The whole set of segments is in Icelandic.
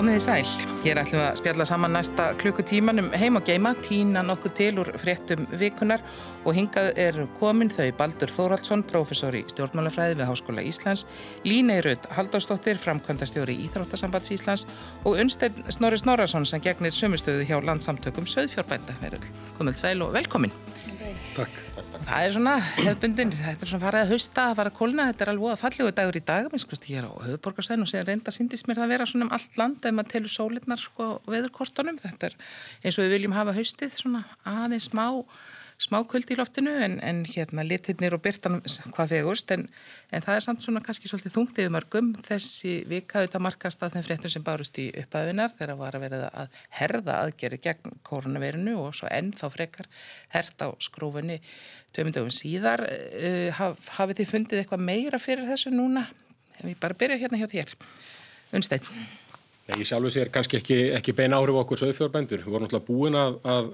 Komið í sæl. Hér ætlum við að spjalla saman næsta klukkutíman um heim og geima, tína nokkuð til úr fréttum vikunar og hingað er komin þau Baldur Þóraldsson, professor í stjórnmálafræði við Háskóla Íslands, Líneirud Haldásdóttir, framkvæmdastjóri í Íþróttasambands Íslands og Unstein Snorri Snorarsson sem gegnir sömustöðu hjá landsamtökum Söðfjórbænda. Komið sæl og velkomin. Takk. Það er svona hefbundin, þetta er svona farið að hausta, að fara að kólna, þetta er alveg að fallegu dagur í dag, minnst sko, ég er á höfuborgarsvæðin og séðan reyndar síndist mér það að vera svona um allt land ef maður telur sólirnar sko veðurkortunum, þetta er eins og við viljum hafa haustið svona aðeins smá smá kvöld í loftinu en, en hérna litirnir og byrtan hvað fegurst en, en það er samt svona kannski svolítið þungt yfir mörgum þessi vika auðvitað markast af þeim fréttum sem bárust í upphafinar þegar var að vera að herða aðgeri gegn koronavirinu og svo ennþá frekar herta á skrúfunni tveimundöfum síðar uh, haf, hafið þið fundið eitthvað meira fyrir þessu núna? Við bara byrja hérna hjá þér Unstein Ég sjálfur sér kannski ekki, ekki beina áhrif okkur söðfjórbændur. Við vorum alltaf búin að, að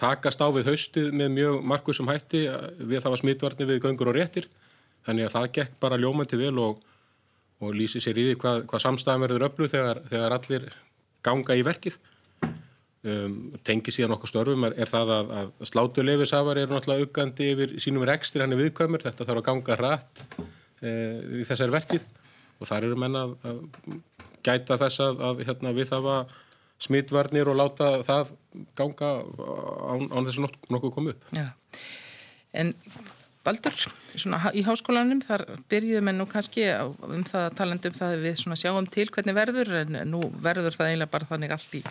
takast á við haustið með mjög markusum hætti við það var smittvarnir við göngur og réttir. Þannig að það gekk bara ljómandi vel og, og lýsi sér í því hvað, hvað samstæðan verður öllu þegar, þegar allir ganga í verkið. Um, tengi síðan okkur störfum er, er það að, að slátuleifisafar eru náttúrulega aukandi yfir sínum rekstir hann er viðkvæmur, þetta þarf að ganga rætt e, í þessar verkið og þar eru menna að, að gæta þess að, að hérna, við það að smittvarnir og láta það ganga án, án þess að nokkuð komu upp. Já. En Baldur, svona í háskólanum þar byrjuðum en nú kannski um það talandum það við svona sjáum til hvernig verður en nú verður það eiginlega bara þannig allt í,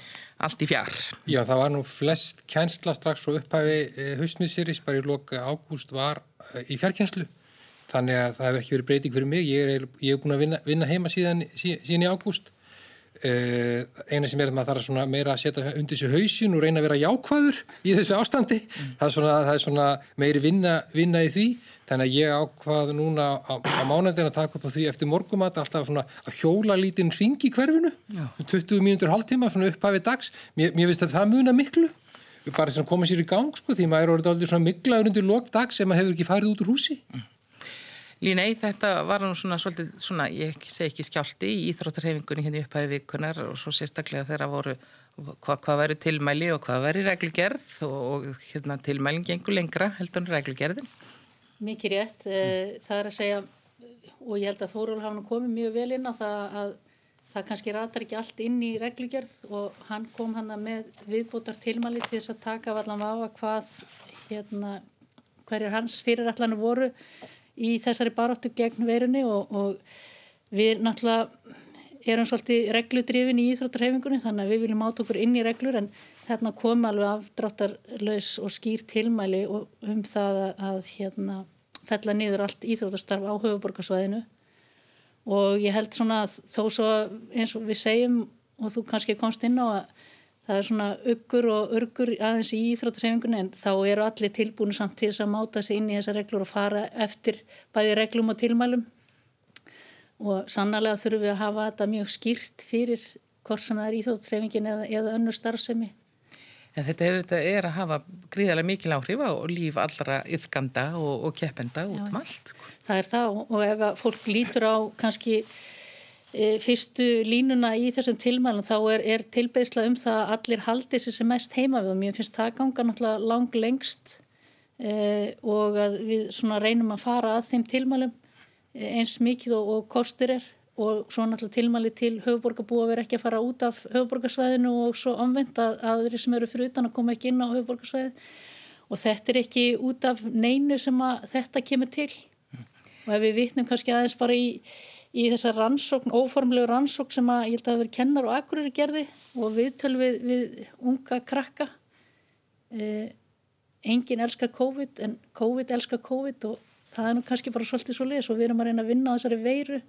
allt í fjár. Já, það var nú flest kjensla strax frá upphæfi eh, hausmiðsýris bara í loka ágúst var eh, í fjárkjenslu þannig að það hefur ekki verið breyting fyrir mig ég er, ég er búin að vinna, vinna heima síðan, síðan í ágúst eina sem er að maður þarf meira að setja undir þessu hausin og reyna að vera jákvæður í þessu ástandi mm. það, er svona, það er svona meiri vinna, vinna í því þannig að ég ákvað núna á, á mánandina að taka upp á því eftir morgumat alltaf svona að hjóla lítinn ring í hverfinu Já. 20 mínútur hálftíma svona upphæfið dags mér, mér finnst að það muna miklu bara þess að koma sér í gang sko því maður er orðið svona miklaður undir lók dags sem maður hefur ekki farið út úr húsi mm. Línei, þetta var nú svona svolítið, svona, ég segi ekki skjálti í Íþróttarhefingunni hérna upphæfi vikunar og svo sérstaklega þegar voru hva, hvað væri tilmæli og hvað væri reglugerð og, og hérna tilmælinn gengur lengra heldur en reglugerðin. Mikið rétt, mm. það er að segja og ég held að Þóról hafa nú komið mjög vel inn á það að það kannski ratar ekki allt inn í reglugerð og hann kom hann með viðbútar tilmæli til þess að taka allan vafa hvað hérna hverjar hans fyrirætlanir voru í þessari baróttu gegn veirunni og, og við náttúrulega erum svolítið regludrifin í Íþróttarhefingunni þannig að við viljum átt okkur inn í reglur en þarna kom alveg afdráttarlaus og skýr tilmæli um það að, hérna, fella niður allt Íþróttastarf á höfuborgarsvæðinu og ég held svona að þó svo eins og við segjum og þú kannski komst inn á að það er svona uggur og örgur aðeins í íþróttarhefingunni en þá eru allir tilbúinu samt til þess að máta sig inn í þessar reglur og fara eftir bæði reglum og tilmælum og sannarlega þurfum við að hafa þetta mjög skýrt fyrir hvort sem það er íþróttarhefingin eða, eða önnur starfsemi. En þetta, hefur, þetta er að hafa gríðarlega mikil áhrif á líf allra yfganda og, og keppenda út um allt. Það er það og ef fólk lítur á kannski fyrstu línuna í þessum tilmælum þá er, er tilbeðsla um það að allir haldi sér sem mest heima við og mér finnst það ganga náttúrulega lang lengst eh, og að við reynum að fara að þeim tilmælum e, eins mikið og, og kostur er. Og svo náttúrulega tilmæli til höfuborgarbú að vera ekki að fara út af höfuborgarsvæðinu og svo omvend að aðri sem eru fyrir utan að koma ekki inn á höfuborgarsvæði og þetta er ekki út af neinu sem að þetta kemur til. Og ef við vitnum kannski aðeins bara í í þessa rannsókn, óformlegu rannsókn sem að ég held að það verið kennar og akkurir gerði og viðtöl við, við unga krakka. Eh, engin elskar COVID en COVID elskar COVID og það er nú kannski bara svolítið svo leiðis og við erum að reyna að vinna á þessari veiru.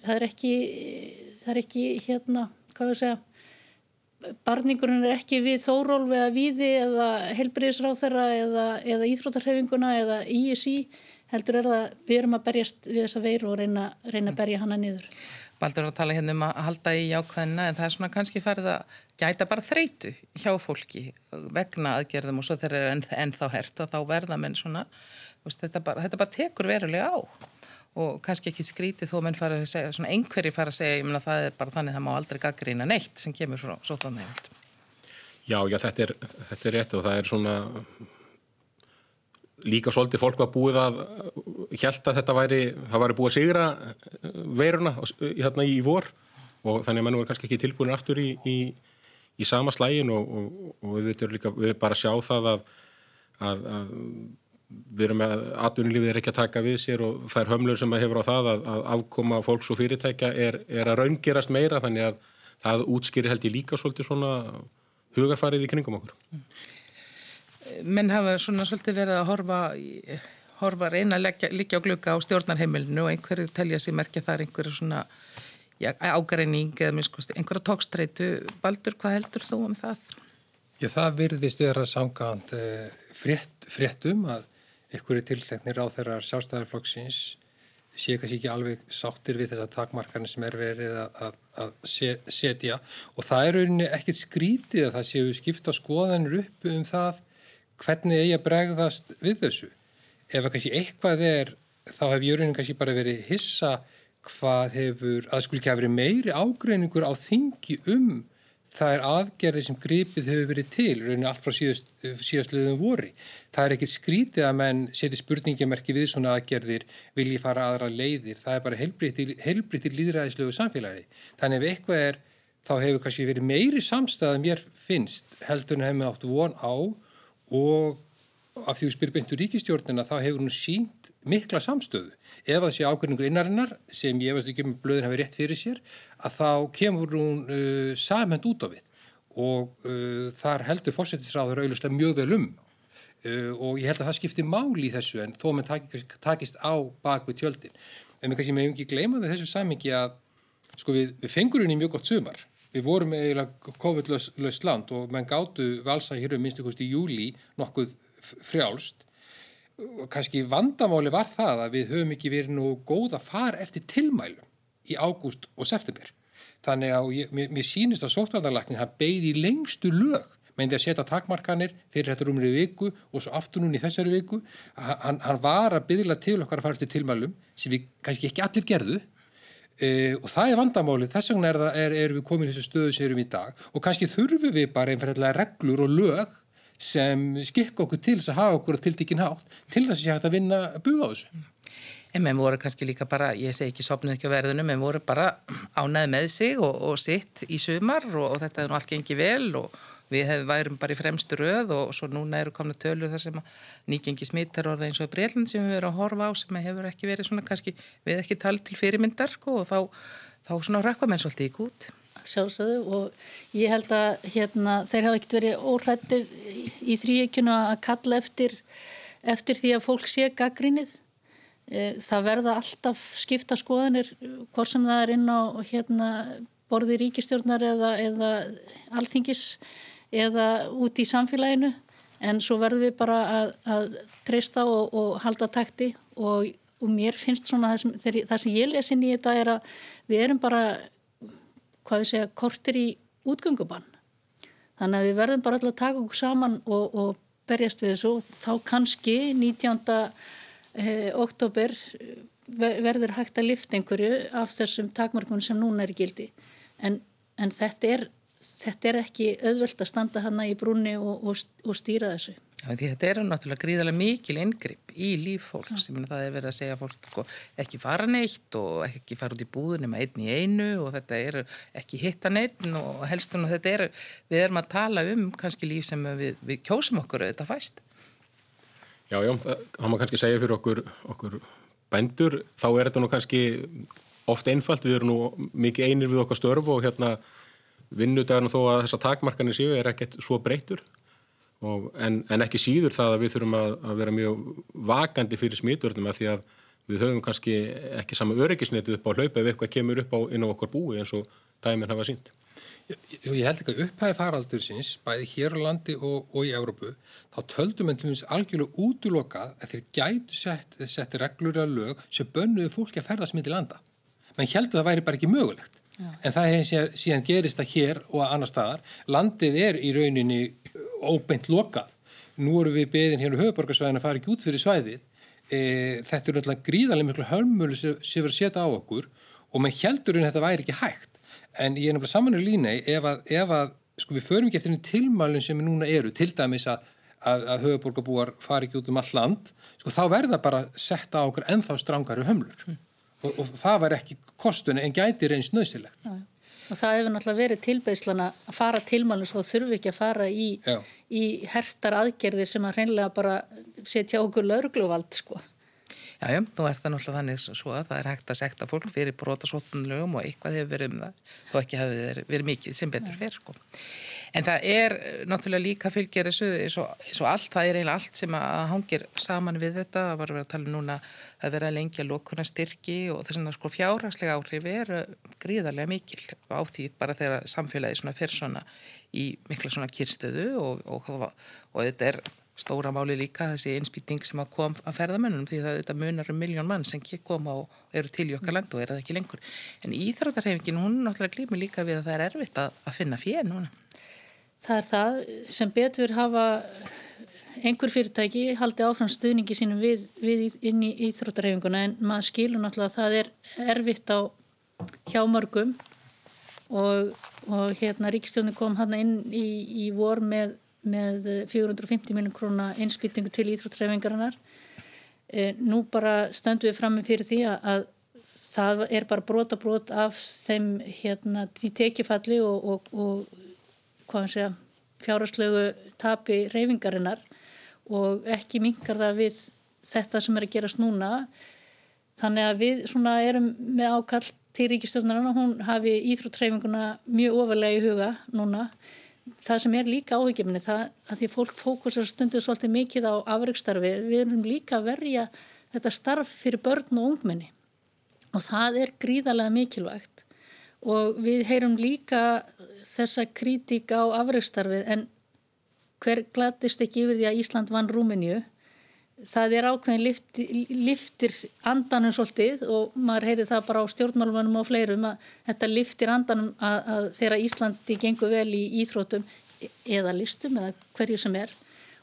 Það er ekki það er ekki hérna, hvað við segja barningurinn er ekki við þórólf eða víði eða helbriðisráð þeirra eða, eða íþrótarhefinguna eða ISI heldur er það við erum að berjast við þessa veiru og reyna, reyna að berja hana niður. Baldur að tala hérna um að halda í jákvæðina en það er svona kannski farið að gæta bara þreitu hjá fólki vegna aðgerðum og svo þegar er enn, ennþá herta þá verða menn svona, veist, þetta, bara, þetta bara tekur verulega á og kannski ekki skrítið þó menn fara að segja, svona einhverji fara að segja, ég meina það er bara þannig það má aldrei gaggrína neitt sem kemur frá sótlandheimild. Já, já, þetta er, þetta er rétt og það er svona líka svolítið fólk var búið að held að þetta væri, það væri búið að sigra veiruna hérna í vor og þannig að mennum er kannski ekki tilbúin aftur í, í, í sama slægin og, og, og við veitum líka, við bara sjá það að, að, að við erum að atvinnulífið er ekki að taka við sér og það er hömlur sem að hefur á það að, að afkoma fólks og fyrirtækja er, er að raungerast meira þannig að það útskýri held ég líka svolítið svona hugarfarið í kringum okkur. Menn hafa svona svolítið verið að horfa, horfa reyna að liggja á glukka á stjórnarheimilinu og einhverju telja sér merkja þar einhverju svona ágreining eða minnst einhverja tókstreitu. Baldur, hvað heldur þú um það? Já, það virðist vera samkvæmt eh, frétt, fréttum að einhverju tilteknir á þeirra sjálfstæðarflokksins sé kannski ekki alveg sáttir við þessa takmarkarnir sem er verið að, að, að setja og það er rauninni ekkert skrítið að það séu skipta skoðanir upp um það hvernig eigi að bregðast við þessu. Ef að kannski eitthvað er, þá hef ég rauninni kannski bara verið hissa hvað hefur, að skul ekki hafa verið meiri ágreiningur á þingi um það er aðgerði sem gripið hefur verið til, rauninni allt frá síðast, síðastliðum vori. Það er ekkit skrítið að menn seti spurningamerki við svona aðgerðir, vilji fara aðra leiðir. Það er bara heilbriðt í líðræðislegu samfélagi. Þannig ef eitthvað er, þá hefur kannski verið meiri samstæð að mér finnst heldur en hefum við átt von á og af því við spyrum beintu ríkistjórnina þá hefur hún sínt mikla samstöðu. Ef það sé ákveðningur innarinnar sem ég veist ekki með blöðin hafi rétt fyrir sér að þá kemur hún uh, samhend út á við. Og uh, þar heldur fórsetisráður auðvitað mjög vel um. Uh, og ég held að það skiptir máli í þessu en þó með takist, takist á bak við tjöldin. En við kannski meðum ekki gleyma þessu samingi að sko við, við fengur henni mjög gott sumar við vorum eiginlega COVID-laust land og menn gáttu valsa hér um minnstu kosti í júli nokkuð frjálst kannski vandamáli var það að við höfum ekki verið nú góð að fara eftir tilmælum í ágúst og september. Þannig að ég, mér, mér sínist að sóttvarnarlæknin hann beigði lengstu lög meðan því að setja takmarkanir fyrir þetta rúmri viku og svo aftur núni í þessari viku. Hann, hann var að byggla til okkar að fara eftir tilmælum sem við kannski ekki allir gerðu e, og það er vandamálið. Þess vegna er, er, er við komin í þessu stöðu sérum í dag og kannski þurfum við bara einfallega reglur og lög sem skikka okkur til þess að hafa okkur til dikinn hátt til þess að sé hægt að vinna búið á þessu. En menn voru kannski líka bara, ég segi ekki sopnuð ekki á verðinu, menn voru bara ánæð með sig og, og sitt í sumar og, og þetta hefði nú allt gengið vel og við hefðum værum bara í fremstu röð og svo núna eru komna tölur þar sem nýgengi smittar orða eins og breyland sem við verðum að horfa á sem hefur ekki verið svona kannski við ekki tala til fyrirmyndar sko, og þá, þá svona rökkum menn svolítið í gút sjálfsögðu og ég held að hérna, þeir hafa ekkert verið óhrættir í þrýjökjuna að kalla eftir, eftir því að fólk sé gaggrínið. E, það verða alltaf skipta skoðanir hvort sem það er inn á hérna, borði ríkistjórnar eða, eða alþingis eða út í samfélaginu en svo verðum við bara að, að treysta og, og halda takti og, og mér finnst svona það sem, það sem ég lesin í þetta er að við erum bara hvað við segja, kortir í útgöngubann. Þannig að við verðum bara alltaf að taka okkur saman og, og berjast við þessu og þá kannski 19. Eh, oktober verður hægt að lifta einhverju af þessum takmarkunum sem núna er gildi. En, en þetta, er, þetta er ekki auðvelt að standa hana í brúni og, og, og stýra þessu. Já, því þetta eru náttúrulega gríðarlega mikil yngripp í líf fólks, menna það er verið að segja fólk sko, ekki fara neitt og ekki fara út í búðun nema einn í einu og þetta eru ekki hitta neitt og helstum og þetta eru, við erum að tala um kannski líf sem við, við kjósum okkur og þetta fæst. Já, já, það má kannski segja fyrir okkur, okkur bændur, þá er þetta nú kannski oft einfalt, við erum nú mikið einir við okkar störf og hérna vinnudagarna þó að þessa takmarkanir séu er ekkert svo breytur Og, en, en ekki síður það að við þurfum að, að vera mjög vakandi fyrir smiturðum að því að við höfum kannski ekki sama öryggisnetið upp á hlaupa ef eitthvað kemur upp á inn á okkur búi eins og dæminn hafa sínt. Ég, ég held ekki að upphæði faraldur síns, bæði hér á landi og, og í Európu, þá töldum en til dæmis algjörlega útlokað að þeir gætu sett, sett reglur að lög sem bönnuðu fólki að ferðast myndi landa. Menn heldur það væri bara ekki mögulegt. Já. En það hefði síðan, gerist að hér og að annar staðar. Landið er í rauninni óbeint lokað. Nú eru við beðin hér á höfuborgarsvæðin að fara ekki út fyrir svæðið e, þetta eru alltaf gríðarlega miklu hörmölu sem, sem verður að setja á okkur og með heldurinn þetta væri ekki hægt en ég er nefnilega samanur línei ef að, ef að sko við förum ekki eftir einn tilmælun sem núna eru, til dæmis að, að, að höfuborgarbúar fari ekki út um all land sko þá verða bara setta á okkur ennþá strangari hömlur mm. Og, og það var ekki kostunni en gæti reyns nöðsilegt. Og það hefur náttúrulega verið tilbeiðslan að fara tilmælun svo þurfi ekki að fara í, í hertar aðgerði sem að hreinlega bara setja okkur laurugluvald sko. Jájá, nú er það náttúrulega þannig svo að það er hægt að sekta fólk fyrir brotasóttunlegum og eitthvað hefur verið um það, þó ekki hefur verið mikið sem betur fyrir. Sko. En það er náttúrulega líka fylgjer þessu eins og allt, það er eiginlega allt sem að hangir saman við þetta, það var að vera að tala um núna að vera lengja lokuna styrki og þess að sko fjárhagslega áhrif er gríðarlega mikil á því bara þegar samfélagi fer svona í mikla svona kyrstöðu og, og, og, og þetta er stóra máli líka þessi einspýting sem að kom að ferðamennunum því það auðvitað munar um miljón mann sem koma og eru til í okkar land og eru það ekki lengur. En íþrótarhefingin, hún náttúrulega glýmur líka við að það er erfitt að, að finna fér núna. Það er það sem betur hafa einhver fyrirtæki haldi áfram stuðningi sínum við, við inn í íþrótarhefinguna en maður skilur náttúrulega að það er erfitt á hjámörgum og, og hérna Ríkistjónin kom hann inn í, í vor með með 450 miljón króna einspýtingu til íþróttræfingarinnar. E, nú bara stöndum við fram með fyrir því að það er bara brota brot af þeim hérna í tekifalli og, og, og segja fjárháslegu tapi reyfingarinnar og ekki mingar það við þetta sem er að gerast núna. Þannig að við svona erum með ákall til ríkistjóðnarinn og hún hafi íþróttræfinguna mjög ofalega í huga núna það sem er líka áhugjumni það að því fólk fókusar stundu svolítið mikið á afreikstarfi, við erum líka að verja þetta starf fyrir börn og ungmenni. Og það er gríðarlega mikilvægt. Og við heyrum líka þessa kritík á afreikstarfið en hver glattist ekki yfir því að Ísland vann Rúmeníu það er ákveðin lifti, liftir andanum svolítið og maður heyri það bara á stjórnmálumannum og fleirum að þetta liftir andanum að, að þegar Íslandi gengur vel í íþrótum eða listum eða hverju sem er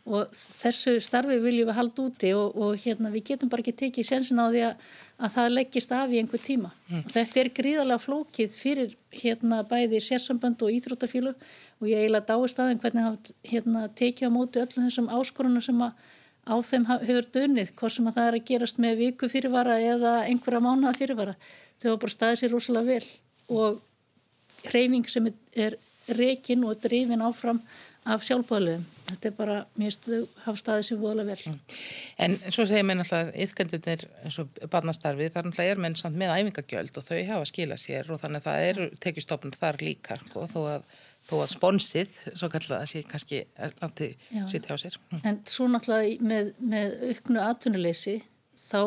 og þessu starfi viljum við halda úti og, og hérna við getum bara ekki tekið sensin á því að, að það leggist af í einhver tíma mm. og þetta er gríðarlega flókið fyrir hérna bæði sérsambönd og íþrótafílu og ég eiginlega dáist aðeins hvernig hafa hérna tekið á móti öllum þessum áskorunum sem að á þeim hefur dunnið, hvort sem að það er að gerast með viku fyrirvara eða einhverja mánuða fyrirvara. Þau hafa bara staðið sér rosalega vel og hreyfing sem er rekin og drifin áfram af sjálfbáðlegum. Þetta er bara, mér stu, hafa staðið sér voðalega vel. Mm. En svo segir mér náttúrulega, yfkendunir eins og barnastarfið, þar náttúrulega er menn samt með æfingagjöld og þau hafa skilað sér og þannig að það er tekistofn þar líka, sko, þó að þó að sponsið, svo kallar það sé kannski alltaf sitt hjá sér. Mm. En svo náttúrulega með, með auknu atvinnuleysi þá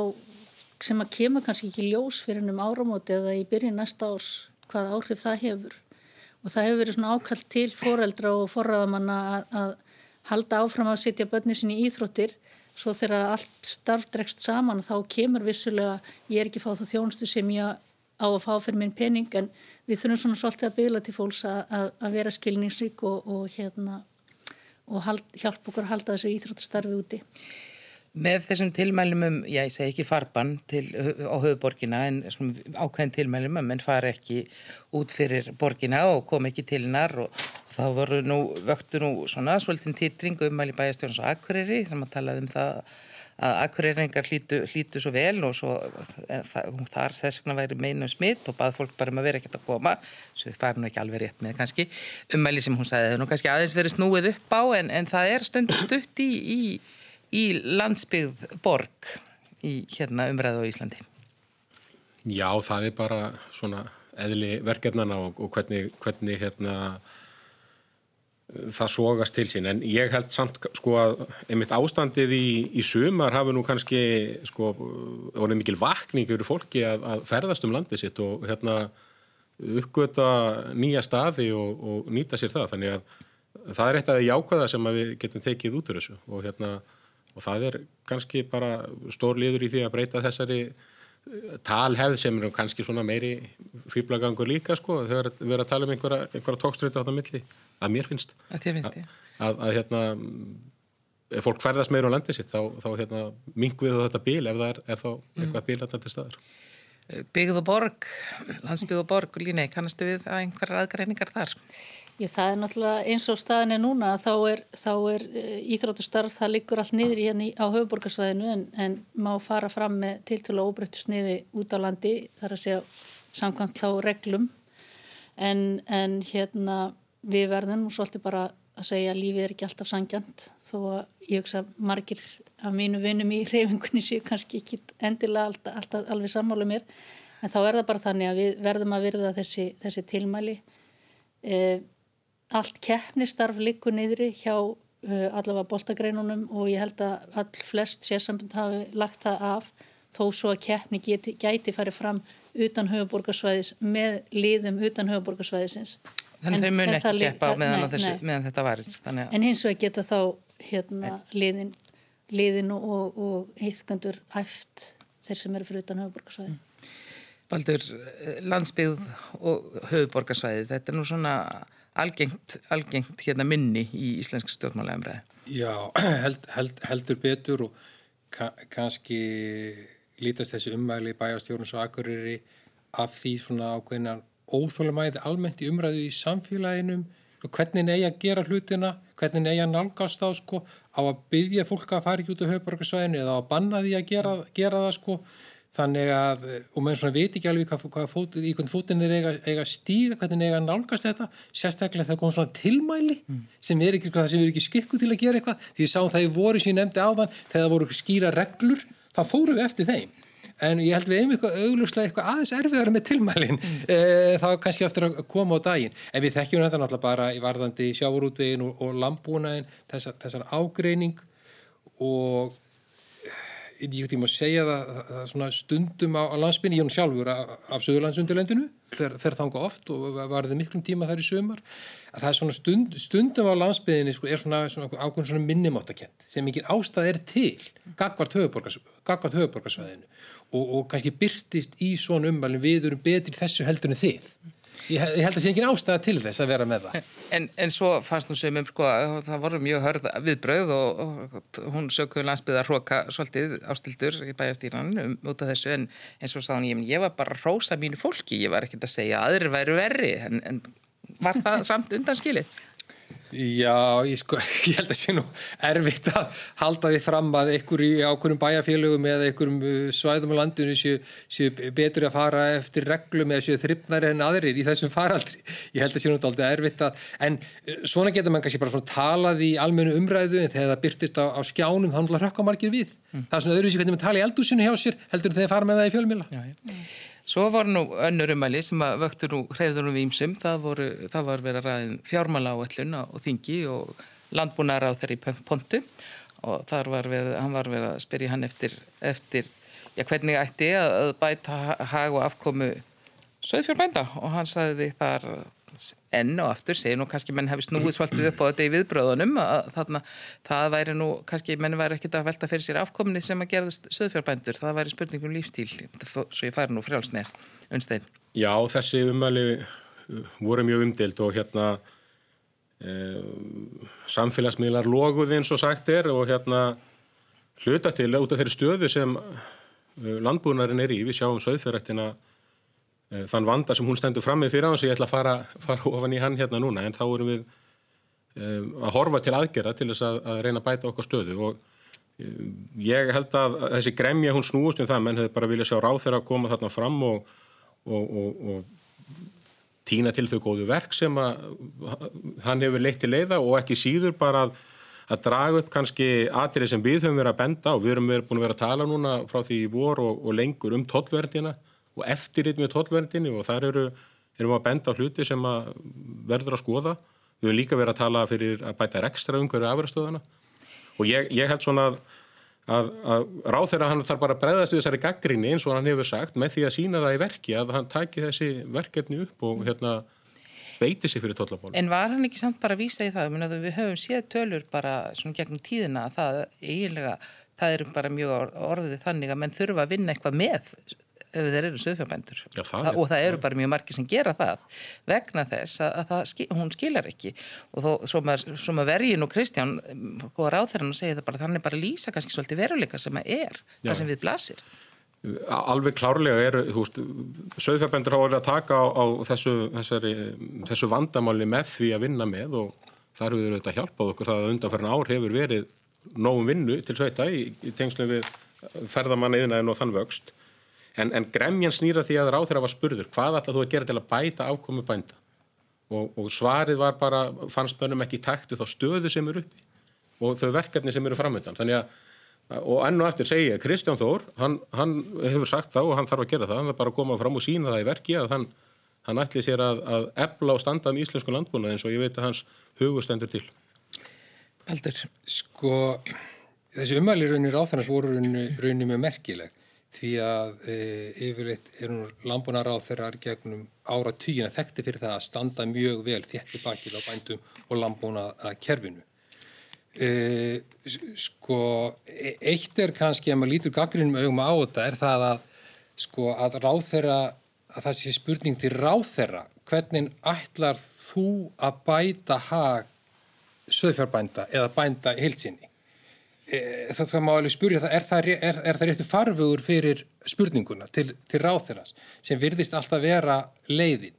sem að kemur kannski ekki ljós fyrir um áramóti eða í byrjun næsta árs hvað áhrif það hefur og það hefur verið svona ákallt til foreldra og forraðamanna að, að halda áfram að setja börnir sinni í íþróttir svo þegar allt starfdregst saman þá kemur vissulega, ég er ekki fáð þá þjónustu sem ég á að fá fyrir minn pening en við þurfum svona svolítið að byggla til fólks að, að vera skilningsrík og, og, hérna, og hald, hjálpa okkur að halda þessu íþróttastarfi úti. Með þessum tilmælum um, já ég segi ekki farban til, á höfuborgina en ákveðin tilmælum um en fara ekki út fyrir borgina og kom ekki til hennar og þá voru nú, vöktu nú svona svolítinn titring um mæli bæjastjónus og akkuriri sem að talaði um það að akkurýringar hlítu, hlítu svo vel og svo eh, það, þar þess vegna væri meinu smitt og bað fólk bara um að vera ekkert að koma. Svo þið fari nú ekki alveg rétt með kannski umæli sem hún sagði það nú kannski aðeins verið snúið upp á en, en það er stund stutt í, í, í landsbyggð borg í hérna umræðu á Íslandi. Já, það er bara svona eðli verkefnana og, og hvernig, hvernig hérna það sógast til sín. En ég held samt sko að einmitt ástandið í, í sumar hafi nú kannski sko orðið mikil vakning yfir fólki að, að ferðast um landið sitt og hérna uppgöta nýja staði og, og nýta sér það. Þannig að það er eitt af því jákvæða sem við getum tekið út úr þessu. Og hérna og það er kannski bara stór liður í því að breyta þessari talhefð sem er kannski svona meiri fýblagangur líka sko þegar við erum að tala um einhverja, einhverja tókströyti á þetta milli að mér finnst að, finnst, að, að, að hérna ef fólk ferðast meira á landið sitt þá, þá hérna, mingum við þetta bíl ef það er, er þá eitthvað bíl að þetta staðar. Byggð og borg, landsbyggð og borg, Líni, kannastu við að einhverjar aðgreiningar þar? Ég, það er náttúrulega eins og staðin er núna þá er, þá er íþróttastarf, það liggur allt niður í hérna á höfuborgarsvæðinu en, en má fara fram með tiltölu óbreyttu sniði út á landi, þar að segja samkvæmt þá reglum en, en hérna við verðum og svolítið bara að segja að lífið er ekki alltaf sangjant þó að ég hugsa margir af mínu vinnum í reyfingunni séu kannski ekki endilega alltaf, alltaf alveg sammálu mér. En þá er það bara þannig að við verðum að virða þessi, þessi tilmæli. Eh, allt keppnistarf likur niðri hjá uh, allavega boltagreinunum og ég held að all flest sérsambund hafi lagt það af þó svo að keppni geti, gæti farið fram utan höfuborgarsvæðis með liðum utan höfuborgarsvæðisins Þannig þau muni ekki keppa meðan, nei, þessu, meðan þetta varir. En hins vegar geta þá hérna, liðin, liðin og, og heiðskandur æft þeir sem eru fyrir utan höfuborgarsvæði. Baldur, landsbyggð og höfuborgarsvæði, þetta er nú svona algengt, algengt hérna minni í íslensk stjórnmálega Já, held, held, heldur betur og ka kannski lítast þessi umvægli bæjastjórnus og akkurýri af því svona ákveðinar óþólumæði almennt í umræðu í samfélaginum hvernig neyja að gera hlutina hvernig neyja að nálgast þá sko? Á að byggja fólk að fara ekki út á höfbarkarsvæðinu eða á að banna því að gera, gera það sko? Þannig að, og maður svona veit ekki alveg hvað, hvað fót, í hvern fótinn er eiga, eiga stíga, hvernig eiga að nálgast þetta sérstaklega þegar kom svona tilmæli mm. sem er ekki, það sem er ekki skikku til að gera eitthvað. Því við sáum það í voru sem ég nefndi áðan þegar það voru skýra reglur þá fórum við eftir þeim en ég held við einhverjum eitthvað auglúslega eitthvað aðeins erfiðar með tilmælin mm. e, þá kannski eftir að koma á daginn en við þekkjum þetta náttúrulega bara í varðandi sjáurútvegin og, og lambúnaðin þessar, þessar ágreining og ég má segja það, það, stundum á, á landsbyrni, ég er nú sjálfur af, af Suðurlandsundirlendinu, fer, fer þanga oft og varði miklum tíma þar í sömar að það er stund, stundum á landsbyrni sko, er svona, svona ákveðin minnumáttakent sem ekki ástæð er til gagvart höfuborgarsvæðinu og, og kannski byrtist í svona umvalin við erum betri þessu heldur en þið ég, ég held að það sé ekki ástæða til þess að vera með það. En, en svo fannst nú sömum sko, það voru mjög hörð viðbröð og, og hún sökuði landsbyðar hróka svolítið ástildur í bæjastýran um, út af þessu. En eins og sáðan ég, ég var bara að rósa mínu fólki, ég var ekkert að segja að aðrir væru verri. En, en var það samt undanskilið? Já, ég, sko, ég held að sé nú erfitt að halda því fram að einhver í ákveðum bæjarfélögum eða einhverjum uh, svæðum á landinu séu, séu betur að fara eftir reglum eða séu þryfnari en aðrir í þessum faraldri. Ég held að sé nú alltaf erfitt að, en uh, svona getur mann kannski bara svona talað í almennu umræðu en þegar það byrtist á, á skjánum þá handlar hökkamarkir við. Mm. Það er svona öðruvísi hvernig mann tala í eldúsinu hjá sér heldur en þegar fara með það í fjölmila. Svo var nú önnur umæli sem að vöktur nú, hreyfður nú výmsum, það, það var verið að ræðin fjármála áallun og þingi og landbúnaðar á þeirri pontu. Og þar var við, hann var verið að spyrja hann eftir, eftir já, hvernig ætti að bæta hag og afkomu söðfjórbænda og hann sagði þar enn og aftur, segir nú kannski menn hefði snúið svolítið upp á þetta í viðbröðunum að þarna, það væri nú, kannski menn væri ekkit að velta fyrir sér afkomni sem að gerðast söðfjárbændur, það væri spurningum lífstíl svo ég færi nú frjálsneið unnstein. Já, þessi umæli voru mjög umdild og hérna e, samfélagsmiðlar loguð eins og sagt er og hérna hluta til út af þeirri stöðu sem landbúnarinn er í, við sjáum söðfjörrættina Eh, þann vanda sem hún stendur fram með fyrir þess að ég ætla að fara, fara ofan í hann hérna núna en þá erum við um, að horfa til aðgerða til þess að, að reyna að bæta okkar stöðu. Og um, ég held að þessi gremja hún snúist um það menn hefur bara viljað sjá ráð þeirra að koma þarna fram og, og, og, og týna til þau góðu verk sem að hann hefur leitt til leiða og ekki síður bara að, að draga upp kannski aðrið sem við höfum verið að benda og við höfum verið búin að vera að tala núna frá því í vor og lengur um tollverðina og eftirrit með tollverndinni og þar eru, erum við að benda á hluti sem að verður að skoða. Við höfum líka verið að tala fyrir að bæta ekstra umhverju afræðstöðana og ég, ég held svona að, að, að ráð þeirra hann þarf bara að breyðast við þessari gaggrinni eins og hann hefur sagt með því að sína það í verki að hann taki þessi verkefni upp og hérna beiti sig fyrir tollabónu. En var hann ekki samt bara að vísa í það? Við höfum séð tölur bara svona gegnum tíðina að það eiginlega, það eru bara mjög orðið þannig að menn þurfa að vinna eitthvað með ef þeir eru söðfjárbændur Já, það er- og það eru bara mjög margir sem gera það vegna þess að, að það, skil- hún skilar ekki og þó, svo maður, svo maður vergin og Kristján og ráþæran og segja það bara þannig bara lýsa kannski svolítið veruleika sem að er Já. það sem við blasir Alveg klárlega er, hafa verið að taka á, á þessu, þessari, þessu vandamáli með því að vinna með og þar hefur þetta hjálpað okkur það að undanferðin ár hefur verið nógum vinnu til sveita í, í tengslu við ferðamanna yðnaðin og þann vöxt. En, en gremjan snýra því að ráþeira var spurður, hvað ætla þú að gera til að bæta afkomu bænda? Og, og svarið var bara, fannst bönnum ekki taktu þá stöðu sem eru uppi og þau verkefni sem eru framöndan. Þannig að og enn og eftir segi ég, Kristján Þór hann, hann hefur sagt það og hann þarf að gera það hann þarf bara að koma fram og sína það í verki að hann, hann ætli sér að, að ebla og standa um íslensku landbúna eins og ég veit að hans hugustendur til Baldur, Sko, þessi umæli raunir áþennast voru raunir, raunir með merkileg því að e, yfirleitt er nú landbúnar á þeirra gegnum ára tíina þekkti fyrir það að standa mjög vel þétti bakið á bændum og landbúna að kerfinu. E, sko, e- eitt er kannski að maður lítur gaggrinum augum á þetta er það að sko að ráþeira að það sé spurning til ráþeira hvernig ætlar þú að bæta hag söðfjárbænda eða bænda heilsinni. E, það, má alveg spurja það, er það, er, er það réttu farvegur fyrir spurninguna til, til ráþeiras sem virðist alltaf vera leiðin.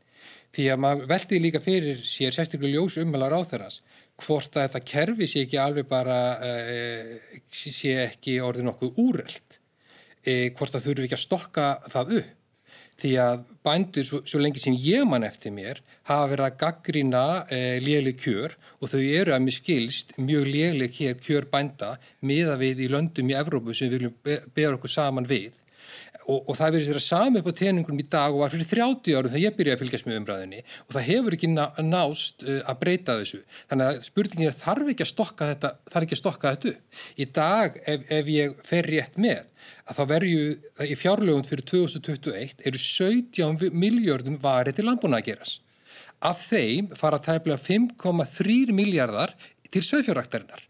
Því að maður veldi líka fyrir sér sérstaklega ljós umhverja ráþeiras hvort að þetta kerfi sé ekki alveg bara, e, sé ekki orðið nokkuð úrelt. E, hvort að þurfi ekki að stokka það upp því að bændur svo, svo lengi sem ég mann eftir mér hafa verið að gaggrina e, léleg kjör og þau eru að mér skilst mjög léleg kjör bænda miða við í löndum í Evrópu sem við viljum be beða okkur saman við og, og það verður sér að sami upp á teningunum í dag og var fyrir 30 árum þegar ég byrjaði að fylgjast með umræðinni og það hefur ekki ná, nást uh, að breyta þessu. Þannig að spurningin er þarf ekki að stokka þetta, þarf ekki að stokka þetta upp. Í dag ef, ef ég fer rétt með að þá verju í fjárlögum fyrir 2021 eru 17 miljardum varið til landbúna að gerast. Af þeim fara tæplega 5,3 miljardar til sögfjörraktarinnar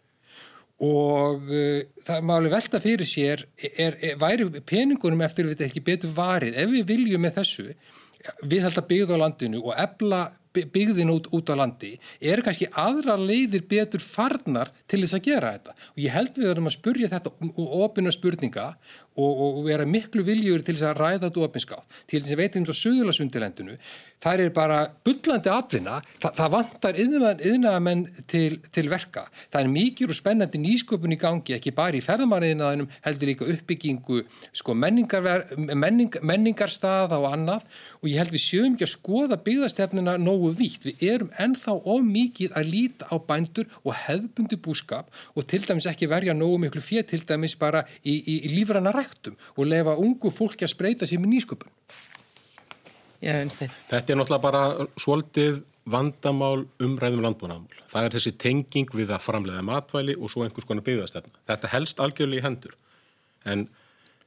og uh, það má alveg velta fyrir sér er, er, væri peningunum eftir við ekki betur varið? Ef við viljum með þessu við held að byggða á landinu og ebla byggðin út, út á landi eru kannski aðra leiðir betur farnar til þess að gera þetta? Og ég held við erum að spurja þetta og opina spurninga og, og vera miklu viljur til þess að ræða þetta opinskátt. Til þess að veitum svo sögularsundilendinu það er bara bullandi atvinna. Þa, það vantar yðnaðamenn til, til verka. Það er mikið og spennandi nýsköpun í gangi ekki bara í ferðamariðinaðinum heldur líka uppbyggingu sko, menningar, menning, menningarstaða og annað. Og ég held við sjöum ekki að skoða byggðastefnina nógu vítt. Við erum ennþá of mikið að líta á bændur og hefðbundi búskap og til dæmis ekki verja nógu miklu fér til dæmis bara í, í, í lífrana rættum og lefa ungu fólki að spreita sér með nýsköpun. Já, einstein. Þetta er náttúrulega bara svolítið vandamál umræðum landbúnaðamál. Það er þessi tenging við að framleiða matvæli og svo einhvers konar byggðastefna. Þetta helst algjörlega í hendur. En,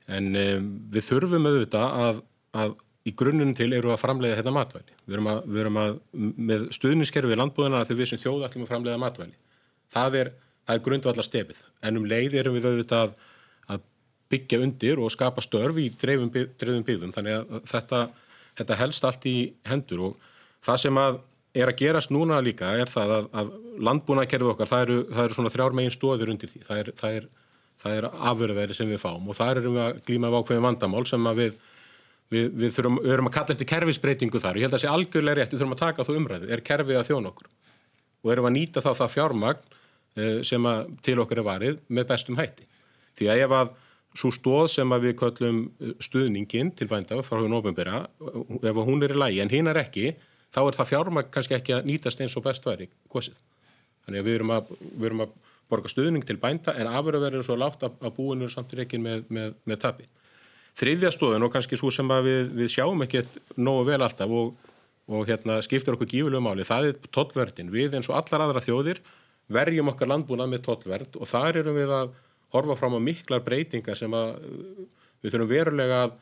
en um, við þurfum auðvitað að, að í grunnunum til eru að framleiða þetta matvæli. Við erum að, við erum að með stuðniskerfi við landbúðina að við sem þjóð ætlum að framleiða matvæli. Það er, það er grundvallar stefið. En um leið erum við auðvitað að, byggja undir og skapa störf í dreifum, dreifum byggðum. Þannig að þetta, þetta helst allt í hendur og það sem að er að gerast núna líka er það að, að landbúnakerfi okkar, það eru, það eru svona þrjár megin stóður undir því. Það er, er, er afurðveri sem við fáum og það erum við að glíma af ákveðin vandamál sem að við Við, við, þurfum, við erum að kalla eftir kerfisbreytingu þar. Ég held að það sé algjörlega rétt, við þurfum að taka þú umræðu. Er kerfið að þjóna okkur? Og erum að nýta þá það fjármagn eh, sem til okkur er varið með bestum hætti. Því að ef að svo stóð sem að við köllum stuðningin til bænda frá hún ofinbera, ef hún er í lægi en hinn er ekki, þá er það fjármagn kannski ekki að nýtast eins og best væri kosið. Þannig að við erum að, við erum að borga stuðning til bænda en afurðaverður svo látt að, að búinu samt ekki með, með, með tapi. Þriðja stóðun og kannski svo sem við, við sjáum ekkert nógu vel alltaf og, og hérna, skiptir okkur gífulegu máli, það er tollverðin. Við eins og allar aðra þjóðir verjum okkar landbúnað með tollverð og þar erum við að horfa fram á miklar breytingar sem að við þurfum verulega að,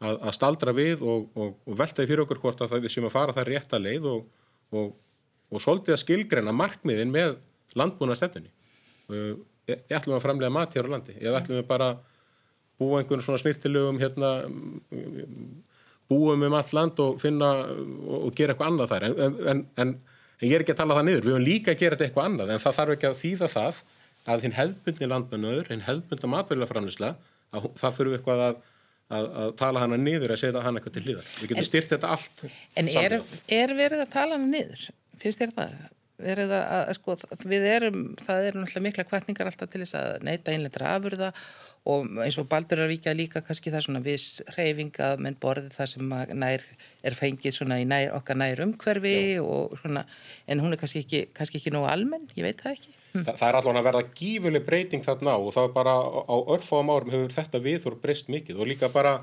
að, að staldra við og, og, og veltaði fyrir okkur hvort að við sem að fara það rétta leið og svolítið að skilgreina markmiðin með landbúnaðstefninni. Ég ætlum að framlega mat hér á landi, ég ætlum við bara búa einhvern svona snirtilögum hérna búum um allt land og finna og, og gera eitthvað annað þar en, en, en, en ég er ekki að tala það niður við höfum líka að gera þetta eitthvað annað en það þarf ekki að þýða það að hinn hefðbundni landmennöður, hinn hefðbundna matverðilaframlisla að það þurfu eitthvað að, að, að tala hana niður að setja hana eitthvað til hlýðar. Við getum styrt þetta allt En er, er verið að tala hana niður? Finnst þér það? Verið að, sko, við erum, það eru náttúrulega mikla kvartningar alltaf til þess að neyta einlendra afurða og eins og Baldur er vikið líka kannski það er svona viss reyfinga menn borðið það sem nær er fengið svona í nær, okkar nær umhverfi og svona, en hún er kannski ekki, kannski ekki nógu almenn, ég veit það ekki. Hm. Þa, það er allavega að verða gífuleg breyting þarna og það er bara á örfáum árum hefur þetta viðþór breyst mikið og líka bara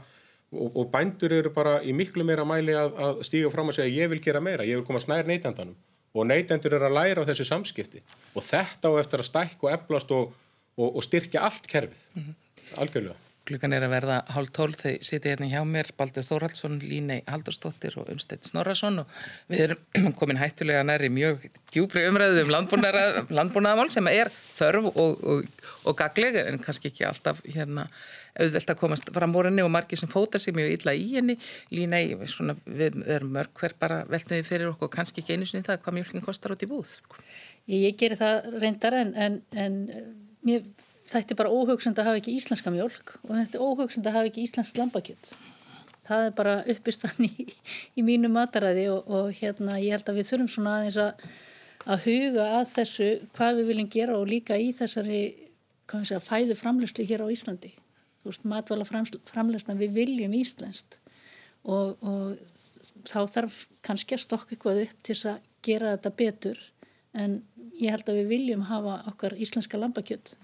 og, og bændur eru bara í miklu meira mæli að, að stíga fram og segja ég vil gera meira, ég vil koma snær neytendanum og neytendur eru að læra á þessu samskipti og þetta á eftir að stækka og eflast og, og, og styrkja allt kerfið, mm -hmm. algjörlega. Klukkan er að verða hálf tólf. Þegar sitja hérna hjá mér Baldur Þórhaldsson, Línei Haldurstóttir og Umstedt Snorarsson og við erum komin hættulega næri mjög djúbri umræðu um landbúnaðamál sem er þörf og, og, og gagleg en kannski ekki alltaf hérna auðvelt að komast fram vorinni og margir sem fótar sig mjög illa í henni. Línei, svona, við erum mörg hver bara veltum við fyrir okkur kannski ekki einu sinni það hvað mjölkin kostar út í búð sko. Ég, ég gerir það reyndar en, en, en mér þetta er bara óhugsund að hafa ekki íslenska mjölk og þetta er óhugsund að hafa ekki íslensk lambakjött. Það er bara uppistan í, í mínu mataræði og, og hérna ég held að við þurfum svona aðeins að, að huga að þessu hvað við viljum gera og líka í þessari segja, fæðu framlegslu hér á Íslandi. Þú veist, matvala framlegsna við viljum íslenskt og, og þá þarf kannski að stokka eitthvað upp til að gera þetta betur en ég held að við viljum hafa okkar íslenska lambakjött.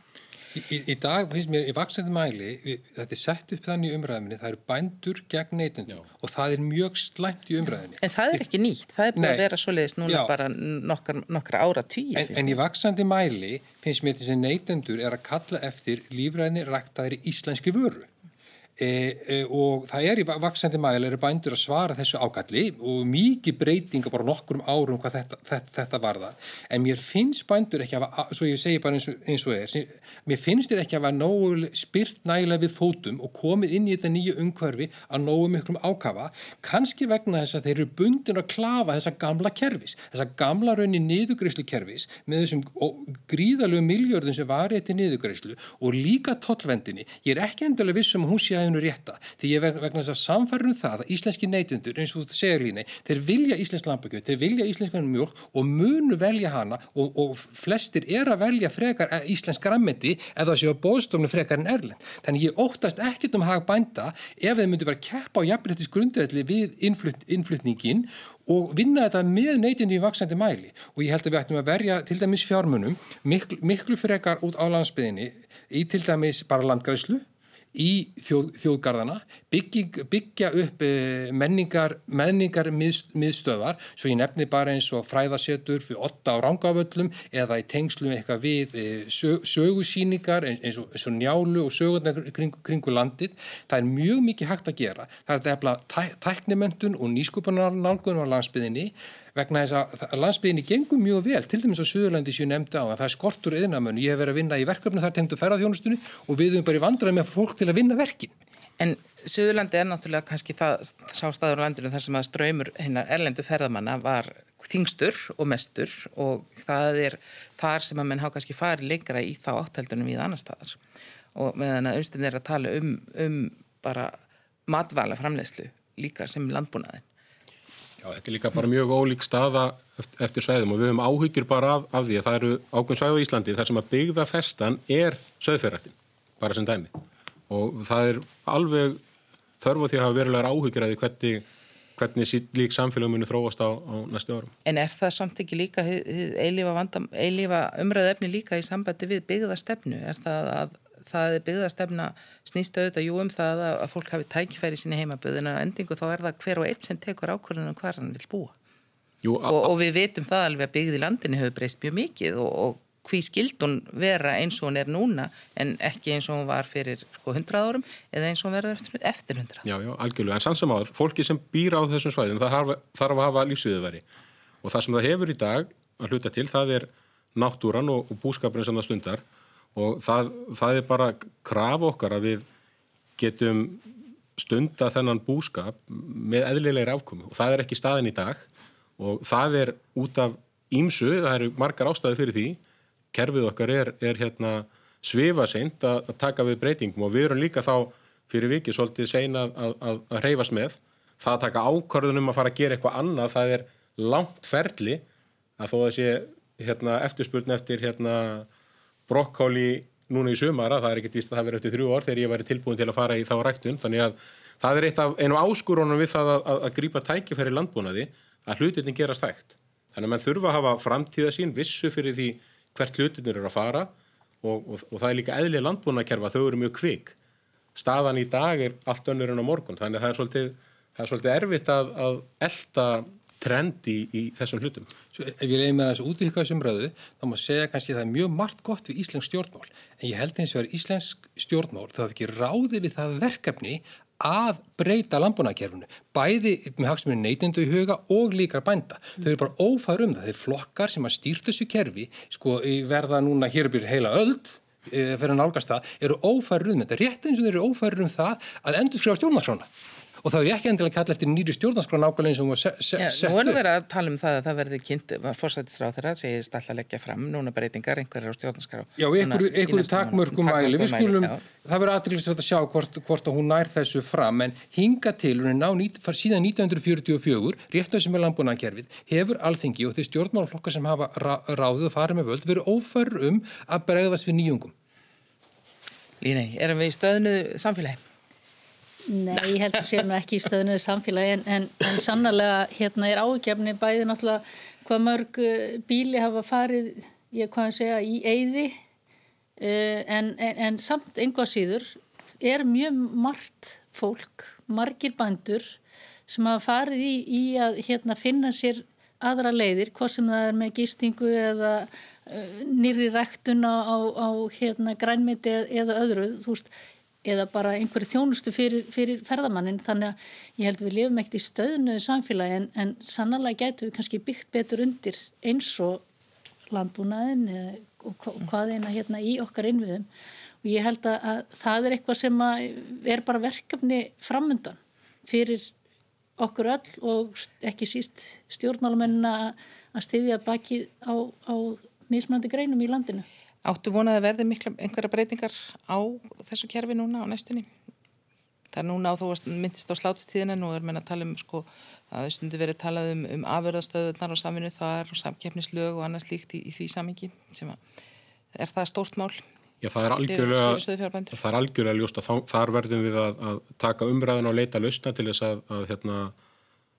Í, í, í dag finnst mér í vaksandi mæli, við, þetta er sett upp þannig í umræðinni, það eru bændur gegn neytundu og það er mjög slæmt í umræðinni. En það er ekki nýtt, það er búin að vera svoleiðis núna Já. bara nokkar, nokkra ára tíu. En, en í vaksandi mæli finnst mér þessi neytundur er að kalla eftir lífræðinni ræktaðir í íslenski vöru. E, e, og það er í vaksandi mæli eru bændur að svara þessu ákalli og mikið breytinga bara nokkur um árum hvað þetta, þetta, þetta varða en mér finnst bændur ekki að svo ég segi bara eins og, eins og er mér finnst þér ekki að vera nógu spyrt nægilega við fótum og komið inn í þetta nýju umhverfi að nógu miklum ákafa kannski vegna þess að þeir eru bundin að klafa þessa gamla kervis þessa gamla raunni niðugreyslu kervis með þessum gríðalögu miljörðum sem var þetta niðugreyslu og líka tollvendinni ég er ekki endilega vissum að hún sé fræðinu rétta. Því ég vegna þess að samfærðum það að íslenski neytundur eins og þú segir líni þeir vilja íslensk lambakjöld, þeir vilja íslenskan mjölk og munu velja hana og, og flestir er að velja frekar eh, íslensk grammeti eða séu að bóðstofnu frekar en erlend þannig ég óttast ekkit um hag bænda ef þeir myndi bara keppa á jafnrættis grundvelli við innflut, innflutningin og vinna þetta með neytindi í vaksandi mæli. Og ég held að við ættum að verja til dæmis fjármunum miklu, miklu frekar út á landsbyðinni í til dæmis bara landgræslu í þjóð, þjóðgarðana bygging, byggja upp e, menningar, menningar mið, miðstöðar svo ég nefni bara eins og fræðasetur fyrir 8 á rángaföllum eða í tengslum eitthvað við e, sög, sögusýningar eins og, eins og njálu og sögurnar kring, kringu landið. Það er mjög mikið hægt að gera. Það er að efla tæ, tæknimöndun og nýskupunarnálgunum á landsbyðinni vegna þess að landsbygðinni gengur mjög vel, til dæmis á Suðurlandi sem ég nefndi á, að það er skortur yðnamönu, ég hef verið að vinna í verkefni þar tengdu ferðarþjónustunni og við höfum bara í vandraði með fólk til að vinna verkin. En Suðurlandi er náttúrulega kannski það sástaður á landinu þar sem að ströymur hérna erlendu ferðamanna var þingstur og mestur og það er þar sem að menn há kannski farið lengra í þá áttheldunum í annar staðar. Og meðan að aunstin er að tala um, um bara matvæla framlegslu líka sem landbúnaðin Já, þetta er líka bara mjög ólík staða eftir svæðum og við höfum áhyggjur bara af, af því að það eru ákveðin svæð á Íslandi þar sem að byggða festan er söðferrættin, bara sem dæmi og það er alveg þörfu því að hafa verulegar áhyggjur að því hvernig, hvernig lík samfélag muni þróast á, á næstu árum. En er það samt ekki líka eilífa umræðu efni líka í sambandi við byggða stefnu? Er það að það er byggðastefna snýst auðvitað jú um það að fólk hafi tækifæri í sinni heimaböðin en endingu þá er það hver og eitt sem tekur ákvörðunum hvar hann vil búa. Jú, og, og við veitum það alveg að byggði landinni hefur breyst mjög mikið og, og hví skildun vera eins og hún er núna en ekki eins og hún var fyrir sko, 100 árum eða eins og hún verður eftir 100 Já, já, algjörlega, en sannsam áður, fólki sem býr á þessum svæðum þarf, þarf að hafa lífsviðuveri og það sem það hefur í dag að hluta til, það er náttúran og, og búskapurinn sem það stundar og það, það er bara kraf okkar að við getum stunda þennan búskap með eðlilegri afkomi og það er ekki staðin í dag. Og það er út af ímsu, það eru margar ástæði fyrir því. Kerfið okkar er, er hérna svifaseint að, að taka við breytingum. Og við erum líka þá fyrir vikið svolítið sein að, að, að reyfast með. Það að taka ákvarðunum að fara að gera eitthvað annað það er langt ferli að þó að sé hérna, eftirspurn eftir hérna, brokkóli núna í sumara, það er ekkert víst að það verið eftir þrjú ár þegar ég væri tilbúin til að fara í þá ræktun. Þannig að það er eitt af einu áskurunum við það að, að, að grípa tækifæri landbúnaði að hlutinni gerast hægt þannig að mann þurfa að hafa framtíða sín vissu fyrir því hvert hlutinir eru að fara og, og, og það er líka eðlið landbúnakerfa, þau eru mjög kvik. Staðan í dag er allt önnur en á morgun þannig að það er svolítið, það er svolítið erfitt að, að elda trendi í, í þessum hlutum. Svo ef ég leiði með þessu útvíkað sem röðu, þá má segja kannski að það er mjög margt gott við Íslensk stjórnmál. En ég held eins og er Íslensk stjórnmál, það hef ekki ráðið við það verkefni að breyta landbúnakerfunu, bæði með hagsmunni neytindu í huga og líka bænda. Þau eru bara ófæður um það. Þeir flokkar sem að stýrt þessu kerfi, sko verða núna hér byrju heila öld, fyrir að nálgast það, eru ófæður um þetta. Rétt eins og þeir eru ófæður um það að endur skrifa stjórnarskrána og þá er ég ekki endilega að kalla eftir nýri stjórnarskrá nákvæmlega eins og hún var sett upp. Nú erum við að tala um það að það verði kynnt, fórsættisráð þeirra segist alltaf að leggja fram núna breytingar einhverjar á stjórnarskrá. Já, einhverju takmörgum mæli, við skulum, það verður aðriðlisvægt að sjá hvort, hvort að hún nær þessu fram, en hinga til, hún er ná síðan 1944, rétt á sem er landbúnaðankerfið, hefur alþingi og þeir stjórnmálflokkar sem hafa ráðið og farið með völd verið ófær um að bregðast við nýjungum. Línei, erum við í stöðnu samfélagi? Nei, ég held að sé nú ekki í stöðnuðu samfélagi en, en, en sannarlega hérna er ágefni bæði náttúrulega hvað mörg eh, bíli hafa farið, ég hvað að segja, í eyði uh, en, en samt einhvað síður er mjög margt fólk, margir bandur sem hafa farið í, í að hérna, finna sér aðra leiðir, hvað sem það er með gistingu eða uh, nýri ræktun á, á, hérna, grænmiti eða öðru, þú veist eða bara einhverju þjónustu fyrir, fyrir ferðamannin þannig að ég held að við lifum ekkert í stöðnuðu samfélagi en, en sannlega getur við kannski byggt betur undir eins og landbúnaðin og, og hvað eina hérna í okkar innviðum og ég held að, að það er eitthvað sem er bara verkefni framundan fyrir okkur öll og ekki síst stjórnmálumennina að styðja baki á, á mismöndi greinum í landinu. Áttu vonaði að verði mikla einhverja breytingar á þessu kerfi núna á næstunni? Það er núna á þú myndist á slátutíðina, nú er menn að tala um sko að stundu verið talað um, um afverðastöðunar og saminu þar og samkeppnislög og annað slíkt í, í því samingi sem að er það stórt mál? Já, það er algjörlega, það er algjörlega ljóst að þar verðum við að, að taka umræðin og leita lausna til þess að, að hérna,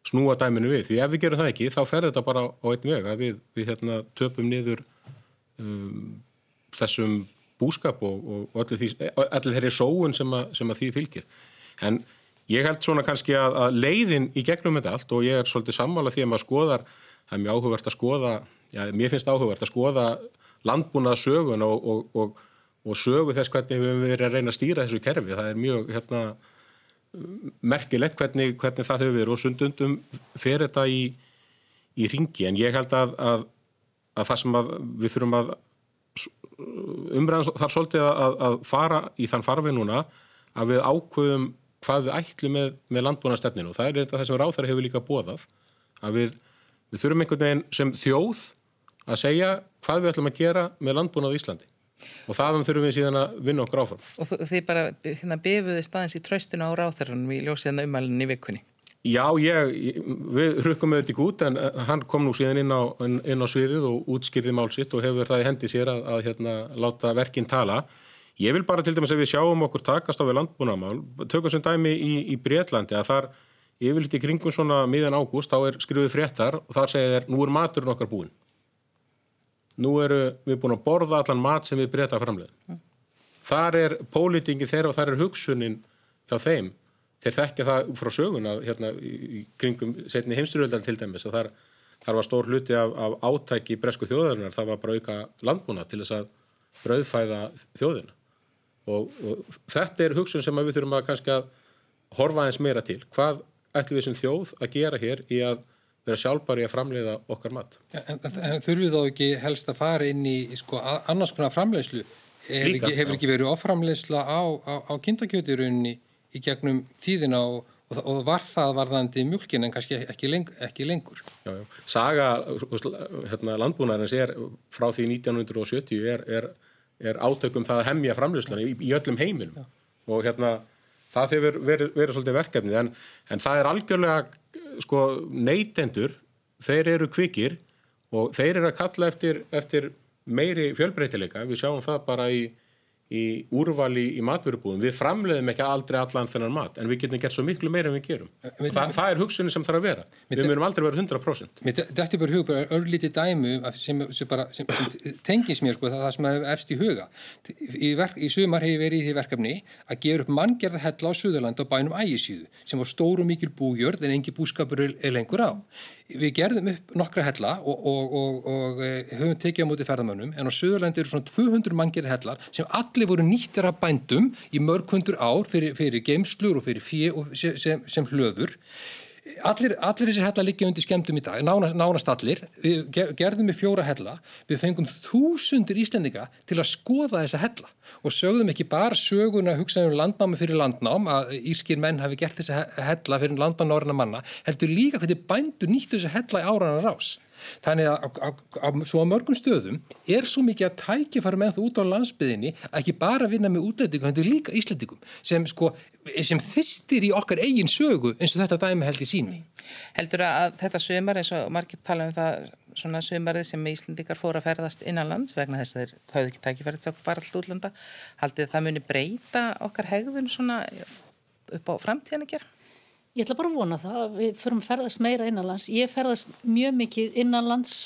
snúa dæminu við. Því ef við gerum það ekki, þá fer þetta bara á einn veg að við, við hérna, töpum niður um, þessum búskap og, og allir þeirri sóun sem, sem að því fylgir. En ég held svona kannski að, að leiðin í gegnum þetta allt og ég er svolítið sammála því að maður skoðar, það er mjög áhugavert að skoða, já, mér finnst áhugavert að skoða landbúnaða sögun og, og, og sögu þess hvernig við höfum verið að reyna að stýra þessu kerfi. Það er mjög hérna, merkilegt hvernig, hvernig það hefur verið og sundundum fer þetta í, í ringi en ég held að, að, að það sem við þurfum að umræðan þarf svolítið að, að fara í þann farfi núna að við ákvöðum hvað við ætlum með, með landbúnastefninu og það er þetta það sem ráþæri hefur líka bóðað að við, við þurfum einhvern veginn sem þjóð að segja hvað við ætlum að gera með landbúnað í Íslandi og þaðan þurfum við síðan að vinna okkur áfram. Og þið bara hérna, befuðu staðins í tröstinu á ráþærunum í ljósiðan umælunni vikunni? Já, ég, við rukkum þetta í gút en eh, hann kom nú síðan inn á, inn á sviðið og útskýrði málsitt og hefur það í hendi sér að, að hérna, láta verkinn tala. Ég vil bara til dæmis að við sjáum okkur takast á við landbúnamál, tökum sem dæmi í, í Breitlandi að þar yfirleitt í kringum svona miðan ágúst þá er skrifið fréttar og þar segir þeir nú er maturinn okkar búin. Nú eru við búin að borða allan mat sem við breyta framlega. Mm. Þar er pólitingi þeirra og þar er hugsunin hjá þeim þeir þekkja það frá sögun að hérna í kringum setni heimsturöldar til dæmis að þar, þar var stór hluti af, af átæki í bresku þjóðarinnar, það var bara auka landbúna til þess að brauðfæða þjóðina og, og þetta er hugsun sem við þurfum að kannski að horfa eins meira til hvað ætlum við sem þjóð að gera hér í að vera sjálfbari að framleiða okkar mat. En, en, en þurfum við þá ekki helst að fara inn í sko, annars konar framleiðslu? Hefur ekki, hefur ekki verið oframleiðsla á, á, á kindakjöti í gegnum tíðina og, og, og var það varðandi mjölkin en kannski ekki, leng, ekki lengur. Já, já. Saga hérna, landbúnaðarins er frá því 1970 er, er, er átökum það að hemmja framlýslan í, í öllum heiminum já. og hérna það hefur verið, verið svolítið verkefnið en, en það er algjörlega sko neytendur, þeir eru kvikir og þeir eru að kalla eftir, eftir meiri fjölbreytileika, við sjáum það bara í í úrvali í matvörubúðum. Við framleiðum ekki aldrei allan þennan mat en við getum gert svo miklu meira en við gerum. Þa, það er hugsunni sem þarf að vera. Við myndum aldrei vera 100% Þetta er bara hug, bara örlítið dæmu sem, sem, bara, sem, sem tengis mér sko, það, það sem er efst í huga. Í, verk, í sumar hefur verið í því verkefni að gera upp manngerða hella á Suðurland og bænum ægisíðu sem var stóru mikil búgjörð en engi búskapur er lengur á Við gerðum upp nokkra hella og, og, og, og eh, höfum tekið á móti ferðamönnum en á Suðurlandi eru svona 200 manngerði hellar sem allir voru nýttir af bændum í mörg hundur ár fyrir, fyrir geimslur og fyrir fjö sem, sem hlöður Allir, allir þessi hella liggja undir skemmtum í dag, nánast, nánast allir, við gerðum við fjóra hella, við fengum þúsundir íslendinga til að skoða þessa hella og sögðum ekki bara söguna hugsaðum landnámi fyrir landnám, að írskir menn hafi gert þessa hella fyrir landnám norðina manna, heldur líka hvernig bændur nýttu þessa hella í áranar rás. Þannig að, að, að svo á mörgum stöðum er svo mikið að tækja fara með það út á landsbyðinni að ekki bara vinna með útlendingum, þetta er líka íslendingum sem, sko, sem þistir í okkar eigin sögu eins og þetta dæmi held í síni. Heldur að þetta sömar eins og margir tala um það svona sömarið sem íslendingar fóru að ferðast innan lands vegna þess að þeir hafðu ekki tækifærið þess að fara alltaf útlanda. Haldið það muni breyta okkar hegðun svona upp á framtíðan að gera? Ég ætla bara að vona það að við förum að ferðast meira innanlands. Ég ferðast mjög mikið innanlands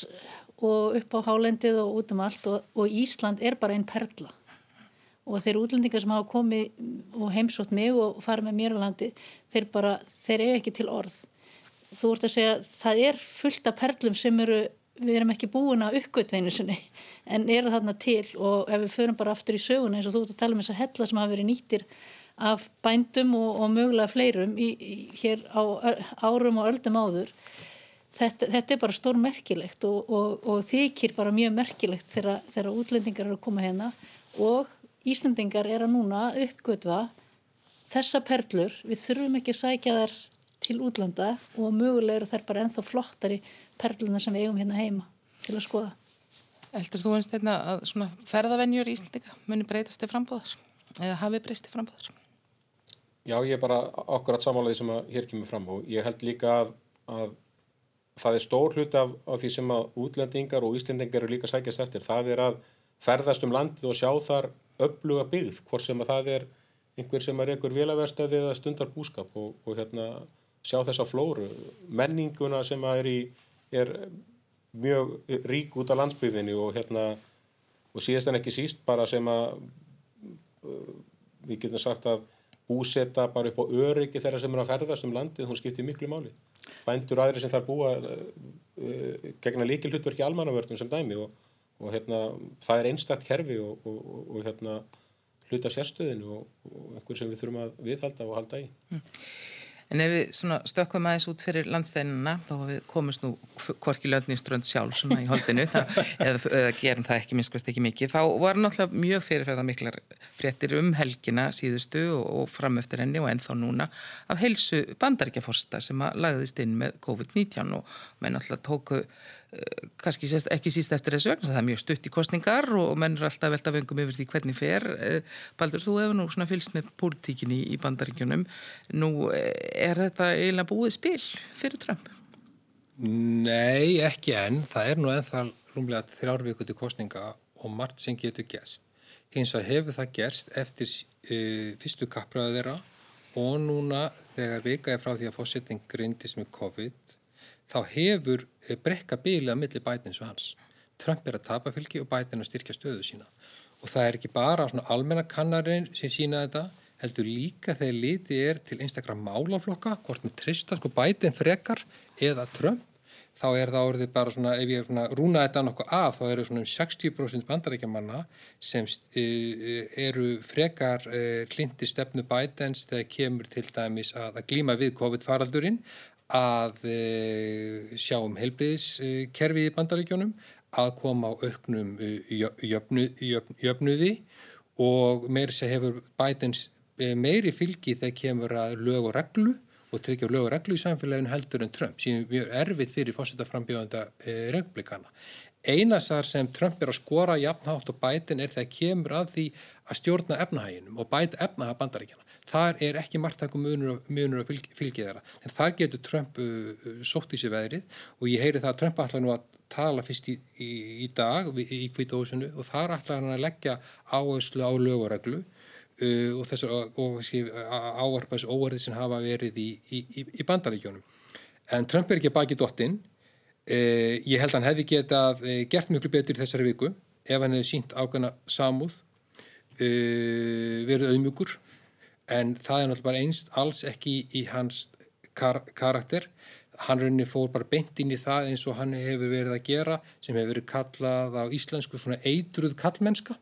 og upp á hálendið og út um allt og, og Ísland er bara einn perla. Og þeir útlendingar sem hafa komið og heimsótt mig og farið með mér á landi, þeir bara, þeir eru ekki til orð. Þú vart að segja, það er fullt af perlum sem eru, við erum ekki búin að uppgötveinu sinni, en eru þarna til og ef við förum bara aftur í söguna eins og þú vart að tala um þessa hella sem hafa verið nýttir af bændum og, og mögulega fleirum í, í, hér á árum og öldum áður þetta, þetta er bara stór merkilegt og, og, og þykir bara mjög merkilegt þegar, þegar útlendingar eru að koma hérna og Íslandingar er að núna uppgötva þessa perlur, við þurfum ekki að sækja þær til útlanda og mögulega eru þær bara enþá flottari perluna sem við eigum hérna heima til að skoða. Eldur þú einst einna að ferðavennjur í Íslandinga muni breytast til frambóðar eða hafi breyst til frambóðar? Já, ég er bara akkurat samálaði sem að hér kemur fram og ég held líka að, að það er stór hlut af, af því sem að útlendingar og íslendingar eru líka sækjast eftir. Það er að ferðast um landið og sjá þar uppluga byggð, hvort sem að það er einhver sem er einhver vélaverstaði eða stundar búskap og, og hérna, sjá þessa flóru. Menninguna sem að er, í, er mjög rík út af landsbyggðinni og, hérna, og síðast en ekki síst bara sem að við getum sagt að búsetta bara upp á öryggi þeirra sem er að ferðast um landið, hún skiptir miklu máli. Bændur aðri sem þarf búa uh, gegna líkil hlutverki almannavörnum sem dæmi og, og hérna, það er einstakt kerfi og, og, og hérna, hluta sérstöðinu og einhver sem við þurfum að viðhalda og halda í. Mm. En ef við stökkum aðeins út fyrir landsteinina, þá komumst nú korki löndninströnd sjálf svona í holdinu, eða, eða gerum það ekki minnskvæmst ekki mikið, þá var náttúrulega mjög fyrirferða miklar fréttir um helgina síðustu og, og fram eftir henni og ennþá núna af heilsu bandaríkjaforsta sem að lagðist inn með COVID-19 og menn náttúrulega tóku kannski ekki síst eftir þessu vegna það er mjög stutt í kostningar og menn er alltaf velta vengum yfir því hvernig fer. Eh, Baldur, þú hefur nú svona fylst með pólitíkinni í bandaríkjunum. Nú eh, er þetta eiginlega búið spil fyrir Trump? Nei, ekki enn. Það er nú ennþá rúmlega þrjárvíkuti kostninga og margt sem getur gerst. Hins að hefur það gerst eftir uh, fyrstu kapraðu þeirra og núna þegar vika er frá því að fórsetting grindis með COVID þá hefur eh, brekka bílið að milli bætins og hans. Trump er að tapa fylgi og bætin að styrkja stöðu sína. Og það er ekki bara svona almenna kannarinn sem sína þetta, heldur líka þegar litið er til einstakra málaflokka, hvort með trista sko bætin frekar eða Trump, þá er það orðið bara svona, ef ég rúna þetta nokkuð af, þá eru svona um 60% bandarækjamanna sem e, eru frekar klindi e, stefnu bætens þegar kemur til dæmis að, að glíma við COVID-faraldurinn að e, sjá um heilbriðiskerfi í bandaríkjónum, að koma á auknum e, jöfnu, jöfn, jöfnuði og meir sem hefur Bidens eh, meiri fylgi þegar kemur að lög og reglu og tryggja lög og reglu í samfélaginu heldur en Trump sem er mjög erfitt fyrir fórsetaframbjóðanda e, republikana. Einasar sem Trump er að skora jafnhátt og bætin er þegar kemur að því að stjórna efnahæginum og bæta efnaha bandaríkjana. Þar er ekki margtakum munur, að fylgi þeirra. En þar getur Trump uh, sótt í sig veðrið og ég heyri það að Trump ætla nú að tala fyrst í, í, í dag í kvítósunu og þar ætla hann að leggja áherslu á lög og reglu uh, og þessar áarpas óverðið sem hafa verið í, í, bandaríkjónum. En Trump er ekki baki dottinn. Uh, ég held að hann hefði getað uh, gert mjög betur í þessari viku ef hann hefði sínt ákveðna samúð, uh, verið auðmjögur, en það er náttúrulega einst alls ekki í hans kar karakter. Hann rauninni fór bara beint inn í það eins og hann hefur verið að gera sem hefur verið kallað á íslensku svona eitruð kallmennska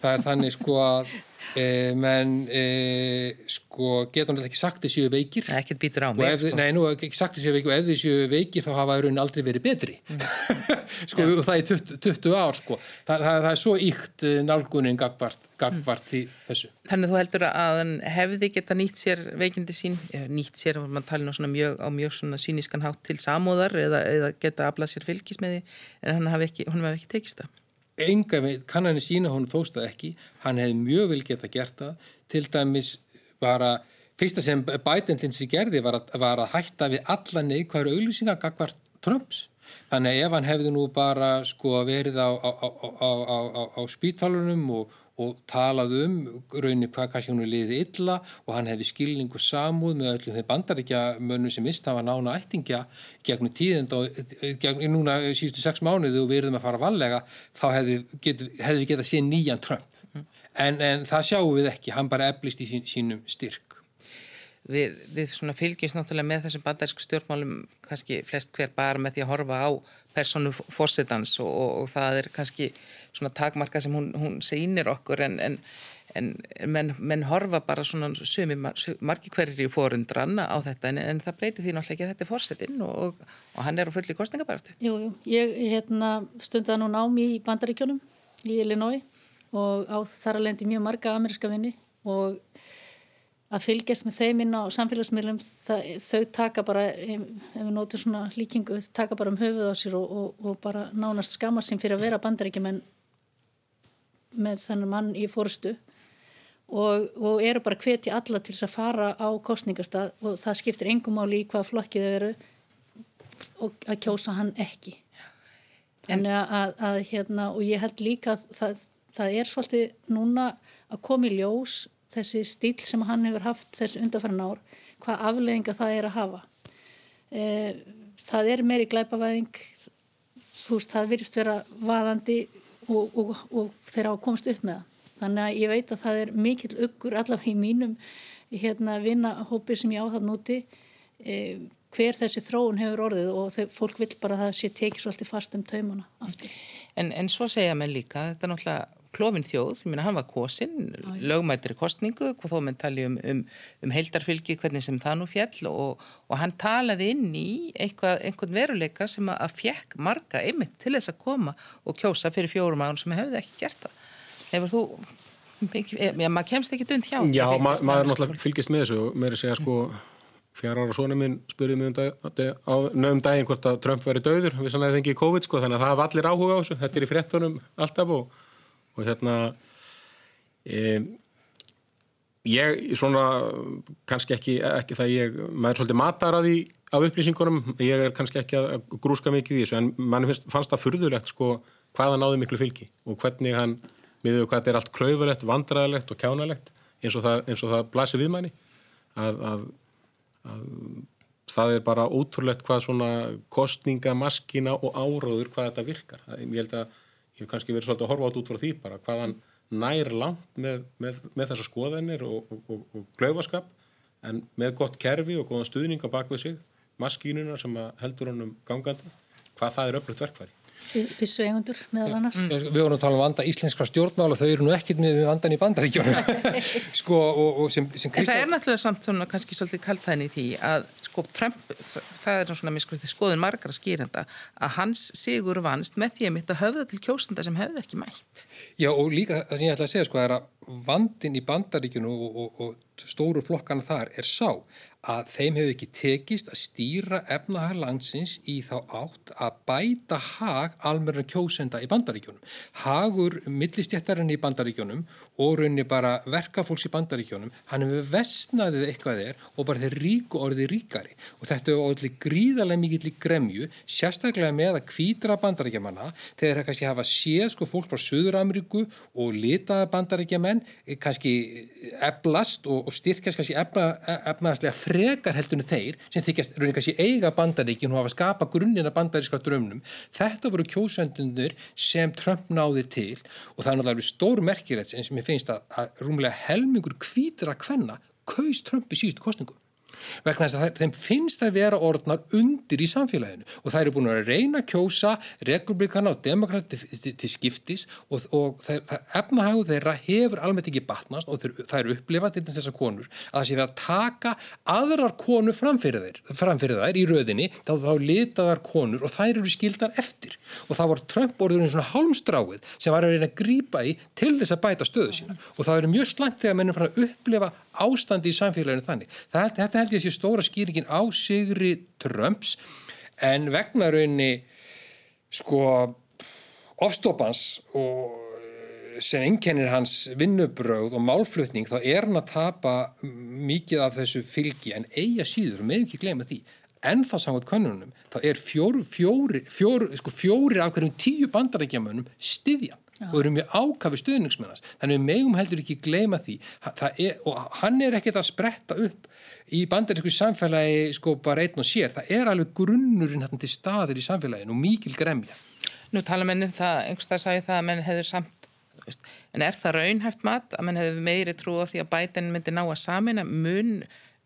það er þannig sko að e, menn e, sko getur náttúrulega ekki sagt þessu veikir ekkert býtur á mig ef, sko. nei, nú ekki sagt þessu veikir og ef þessu veikir þá hafa raunin aldrei verið betri mm. sko ja. og það er 20, 20 ár sko það, það, það er svo íkt e, nálgunin gagvart, gagvart mm. í þessu Þannig þú heldur að hann hefði geta nýtt sér veikindi sín, nýtt sér og mann tala mjög, á mjög svona sínískan hátt til samóðar eða, eða geta aflað sér fylgis með því en hann hafi ekki, ekki tekist það enga veit, kannanir sína hún tókst það ekki, hann hefði mjög vel geta gert það, til dæmis bara, fyrsta sem bætendlins í gerði var að, var að hætta við alla neikværu auðlýsingar gagvart Trumps, þannig að ef hann hefði nú bara sko verið á, á, á, á spítalunum og og talað um raunin hvað kannski hún er liðið illa og hann hefði skilningu samúð með öllum þeir bandaríkja mönnum sem mist hafa nána ættingja gegnum tíðend og gegn, núna síðustu sex mánuðu og við erum að fara vallega þá hefði, get, hefði við getað séð nýjan Trump. Mm. en, en það sjáum við ekki, hann bara eflist í sín, sínum styrk Við, við fylgjumst náttúrulega með þessum bandarísku stjórnmálum kannski flest hver bara með því að horfa á personu fórsetans og, og, og það er kannski svona takmarka sem hún, hún seinir okkur en, en, en menn, menn horfa bara svona sumi margi hverjir í fórundranna á þetta en, en það breyti því náttúrulega ekki að þetta er fórsetin og, og hann er á fulli kostningabartu. Jú, jú, ég hérna, stunda nú námi í bandaríkjónum í Illinois og á þar að lendi mjög marga ameríska vinni og að fylgjast með þeim inn á samfélagsmiðlum þau taka bara, ef við nótum svona líkingu, þau taka bara um höfuð á sér og, og, og bara nánast skamma sem fyrir að vera bandaríkjumenn með þennan mann í fórstu og, og eru bara hveti alla til þess að fara á kostningastað og það skiptir engum áli í hvað flokkið þau eru og að kjósa hann ekki. En að, að, að hérna og ég held líka að það, það er svolítið núna að koma í ljós þessi stíl sem hann hefur haft þessi undarfæran ár, hvað afleðinga það er að hafa. E, það er meiri glæpavæðing, þú veist, það virðist vera vaðandi og, og, og þeir á að komast upp með það. Þannig að ég veit að það er mikill uggur allavega í mínum hérna, vinnahópi sem ég á það núti e, hver þessi þróun hefur orðið og þeir, fólk vil bara að það sé tekið svolítið fast um taumana aftur. En, en svo segja mér líka, þetta er náttúrulega klófin þjóð, ég meina hann var kosin, lögmættir kostningu, hvað þó menn tali um, um, um heildarfylgi, hvernig sem það nú fjall og, og hann talaði inn í eitthvað, einhvern veruleika sem að, að fjekk marga einmitt til þess að koma og kjósa fyrir fjórum árum sem hefði ekki gert það. Hefur þú, já, maður kemst ekki dund hjá. Já, ma maður náttúrulega fylgist með þessu og mér er að segja sko, fjara ára svona minn spurði mig um, dag, á nöfum daginn hvort að Trump veri döður, við sannlega fengið COVID sko, þannig að það var allir áhuga á þessu, þetta er í frettunum alltaf og og hérna e, ég svona kannski ekki, ekki það ég maður er svolítið matar að því af upplýsingunum, ég er kannski ekki að grúska mikið í þessu en mann fannst það furðulegt sko hvaða náði miklu fylgi og hvernig hann, miður hvað þetta er allt kröfulegt, vandræðilegt og kjánalegt eins og það, það blasir við manni að, að, að það er bara ótrúlegt hvað svona kostningamaskina og áráður hvað þetta virkar. Ég held að ég hef kannski verið svolítið að horfa átt út frá því bara hvaðan nær langt með, með, með þessar skoðanir og, og, og, og glöfaskap en með gott kerfi og góðan stuðning á bakvið sig, maskínuna sem heldur honum gangandi, hvað það er öflugt verkværi. Vissu eigundur meðal annars. Mm. Við vorum að tala um vanda íslenskra stjórnmála, þau eru nú ekkit með vandan í bandaríkjónum. sko, sem, sem Kristó... En það er náttúrulega samt svona kannski svolítið kaltæðin í því að sko Trump, það er svona miskusti skoðin margar að skýranda, að hans sigur vannst með því að mitt að höfða til kjósunda sem höfða ekki mætt. Já og líka það sem ég ætla að segja sko er að vandin í bandaríkjunu og, og, og stóru flokkana þar er sá að þeim hefur ekki tekist að stýra efnahag landsins í þá átt að bæta hag almörðan kjósenda í bandaríkjónum. Hagur millistjættarinn í bandaríkjónum og raunni bara verkafólks í bandaríkjónum, hann hefur vestnaðið eitthvað er og bara þeir ríku orðið ríkari og þetta er allir gríðarlega mikill í gremju, sérstaklega með að kvítra bandaríkjamanna þegar það kannski hafa séð sko fólk frá Suður-Ameríku og litaða bandaríkjamenn eh, kannski eblast og, og styrkast kannski efna, efnaðslega frekar heldunni þeir sem þykjast rauninga sér eiga bandaríkin og hafa skapa grunnina bandaríska drömnum. Þetta voru kjósendunir sem Trump náði til og það er náttúrulega stór merkilegt eins mér finnst að, að rúmlega helmingur kvítra kvenna kaus Trump í síðustu kostningum vegna þess að þeim finnst það vera orðnar undir í samfélaginu. Og það eru búin að reyna að kjósa republikana og demokrati til, skiptis og, og efnahagu þeirra hefur almennt ekki batnast og það eru upplifað til þessar konur að það sé verið að taka aðrar konur framfyrir þær, framfyrir þær í röðinni þá, þá litaðar konur og þær eru skildar eftir. Og það var Trump orðurinn svona hálmstráið sem var að reyna að grýpa í til þess að bæta stöðu sína. Og það eru mjög slangt þegar mennum frá að upplifa ástandi í samfélaginu þannig. Það, þetta held ég að sé stóra skýringin á Sigri Trumps en vegna raunni sko ofstopans og sem ennkennir hans vinnubröð og málflutning þá er hann að tapa mikið af þessu fylgi en eiga síður, með ekki gleyma því en þá samkvæmt konunum, þá er fjóri, fjóri, fjóri, sko fjóri af hverjum tíu bandarækjamönnum stiðjan Já. og eru mjög ákafi stuðningsmennast þannig við megum heldur ekki gleyma því. Er, og hann er ekkert að spretta upp í bandarísku samfélagi sko bara einn og sér, það er alveg grunnurinn til staðir í samfélaginu og mikil gremja. Nú tala mennum það, einhverstað sagði það að menn hefur samt veist, en er það raunhæft mat að menn hefur meiri trú á því að bætin myndi ná að samina mun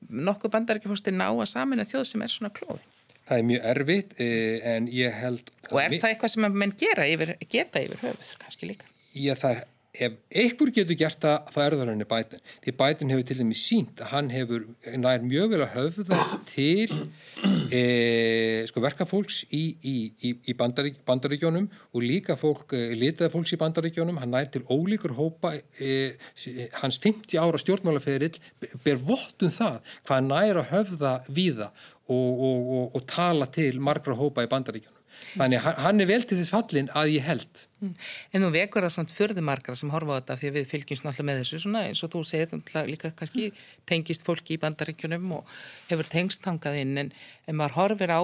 nokkuð bandaríkjafósti ná að samina þjóð sem er svona klóð Það er mjög erfitt eh, en ég held... Og er það eitthvað sem menn gera yfir, geta yfir höfuð kannski líka? Já það er ef einhver getur gert það, þá er það henni bætin. Því bætin hefur til dæmis sínt að hann hefur nær mjög vel að höfða til e, sko verkafólks í, í, í, í bandarík, bandaríkjónum og líka fólk, e, litaði fólks í bandaríkjónum, hann nær til ólíkur hópa, e, hans 50 ára stjórnmálaferill ber vottun það hvað hann nær að höfða víða og, og, og, og tala til margra hópa í bandaríkjónum. Þannig hann er vel til þess fallin að ég held. Mm. En þú vekur það samt förðumarkara sem horfa á þetta því að við fylgjumst náttúrulega með þessu svona eins og þú segir líka kannski tengist fólki í bandaríkjunum og hefur tengst hangað inn en, en maður horfir á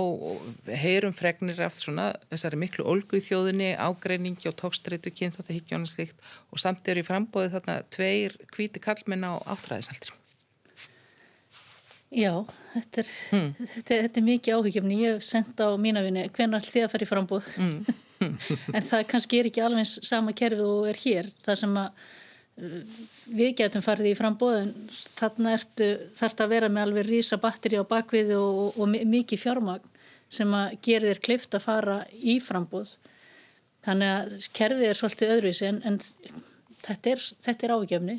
heyrum fregnir af svona þessari miklu olgu í þjóðinni, ágreiningi og tókstreitu kynþáttahyggjónu slikt og samt eru í frambóði þarna tveir kvíti kallmenn á áttræðisaldri. Já, þetta er, mm. þetta, þetta er mikið áhyggjumni. Ég hef sendt á mína vinni hvernig all þið að fara í frambóð. Mm. en það kannski er ekki alveg sama kerfið og er hér. Það sem að uh, við getum farið í frambóð en þarna ertu, þarf það að vera með alveg rísa batteri á bakviði og, og, og mikið fjármagn sem að gera þér klift að fara í frambóð. Þannig að kerfið er svolítið öðruvísi en, en þetta er, er áhyggjumni.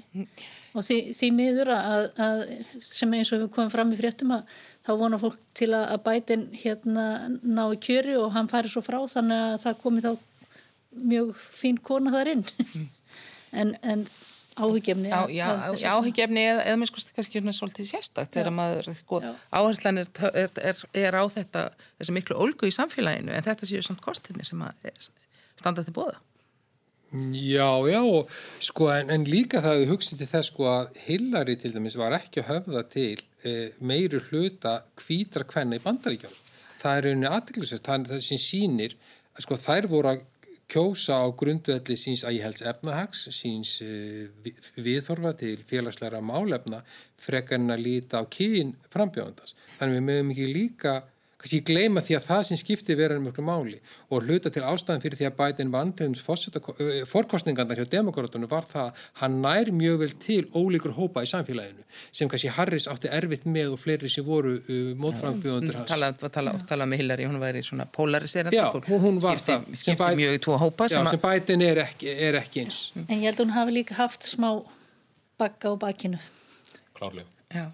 Mm og því, því miður að, að sem eins og við komum fram í fréttum að þá vonar fólk til að, að bætin hérna ná í kjöri og hann færi svo frá þannig að það komi þá mjög fín kona þar inn. En, en áhugjefni Já, já áhugjefni eða, eða með sko kannski svona svolítið sérstakt þegar maður sko, áherslan er, er, er á þetta þessi miklu ólgu í samfélaginu en þetta séu samt kostinni sem að standa til bóða Já, já, sko, en, en líka það við hugsið til þess sko að Hillary til dæmis var ekki að höfða til e, meiri hluta kvítra kvenna í bandaríkjum. Það er einnig aðdeklisvist, það er það sem sínir að sko þær voru að kjósa á grundvelli síns að helst efnahags, síns e, viðhorfa til félagsleira málefna frekarinn að líta á kyn frambjóðandast. Þannig við mögum ekki líka kannski gleyma því að það sem skipti verður mjög máli og hluta til ástæðan fyrir því að bætin vantöfums fórkostningarnar hjá demokrátunum var það að hann nær mjög vel til ólíkur hópa í samfélaginu sem kannski Harris átti erfitt með og fleiri sem voru uh, mótframfjóðundur hans. Talað tala, tala með Hillary, hún væri svona polariserandi. Já, hún, hún var skipti, það. Skipti bæt, mjög í tvo hópa. Já, sem bætin er ekki, er ekki eins. En ég held að hún hafi líka haft smá bakka á bakkinu. Klárlega. Já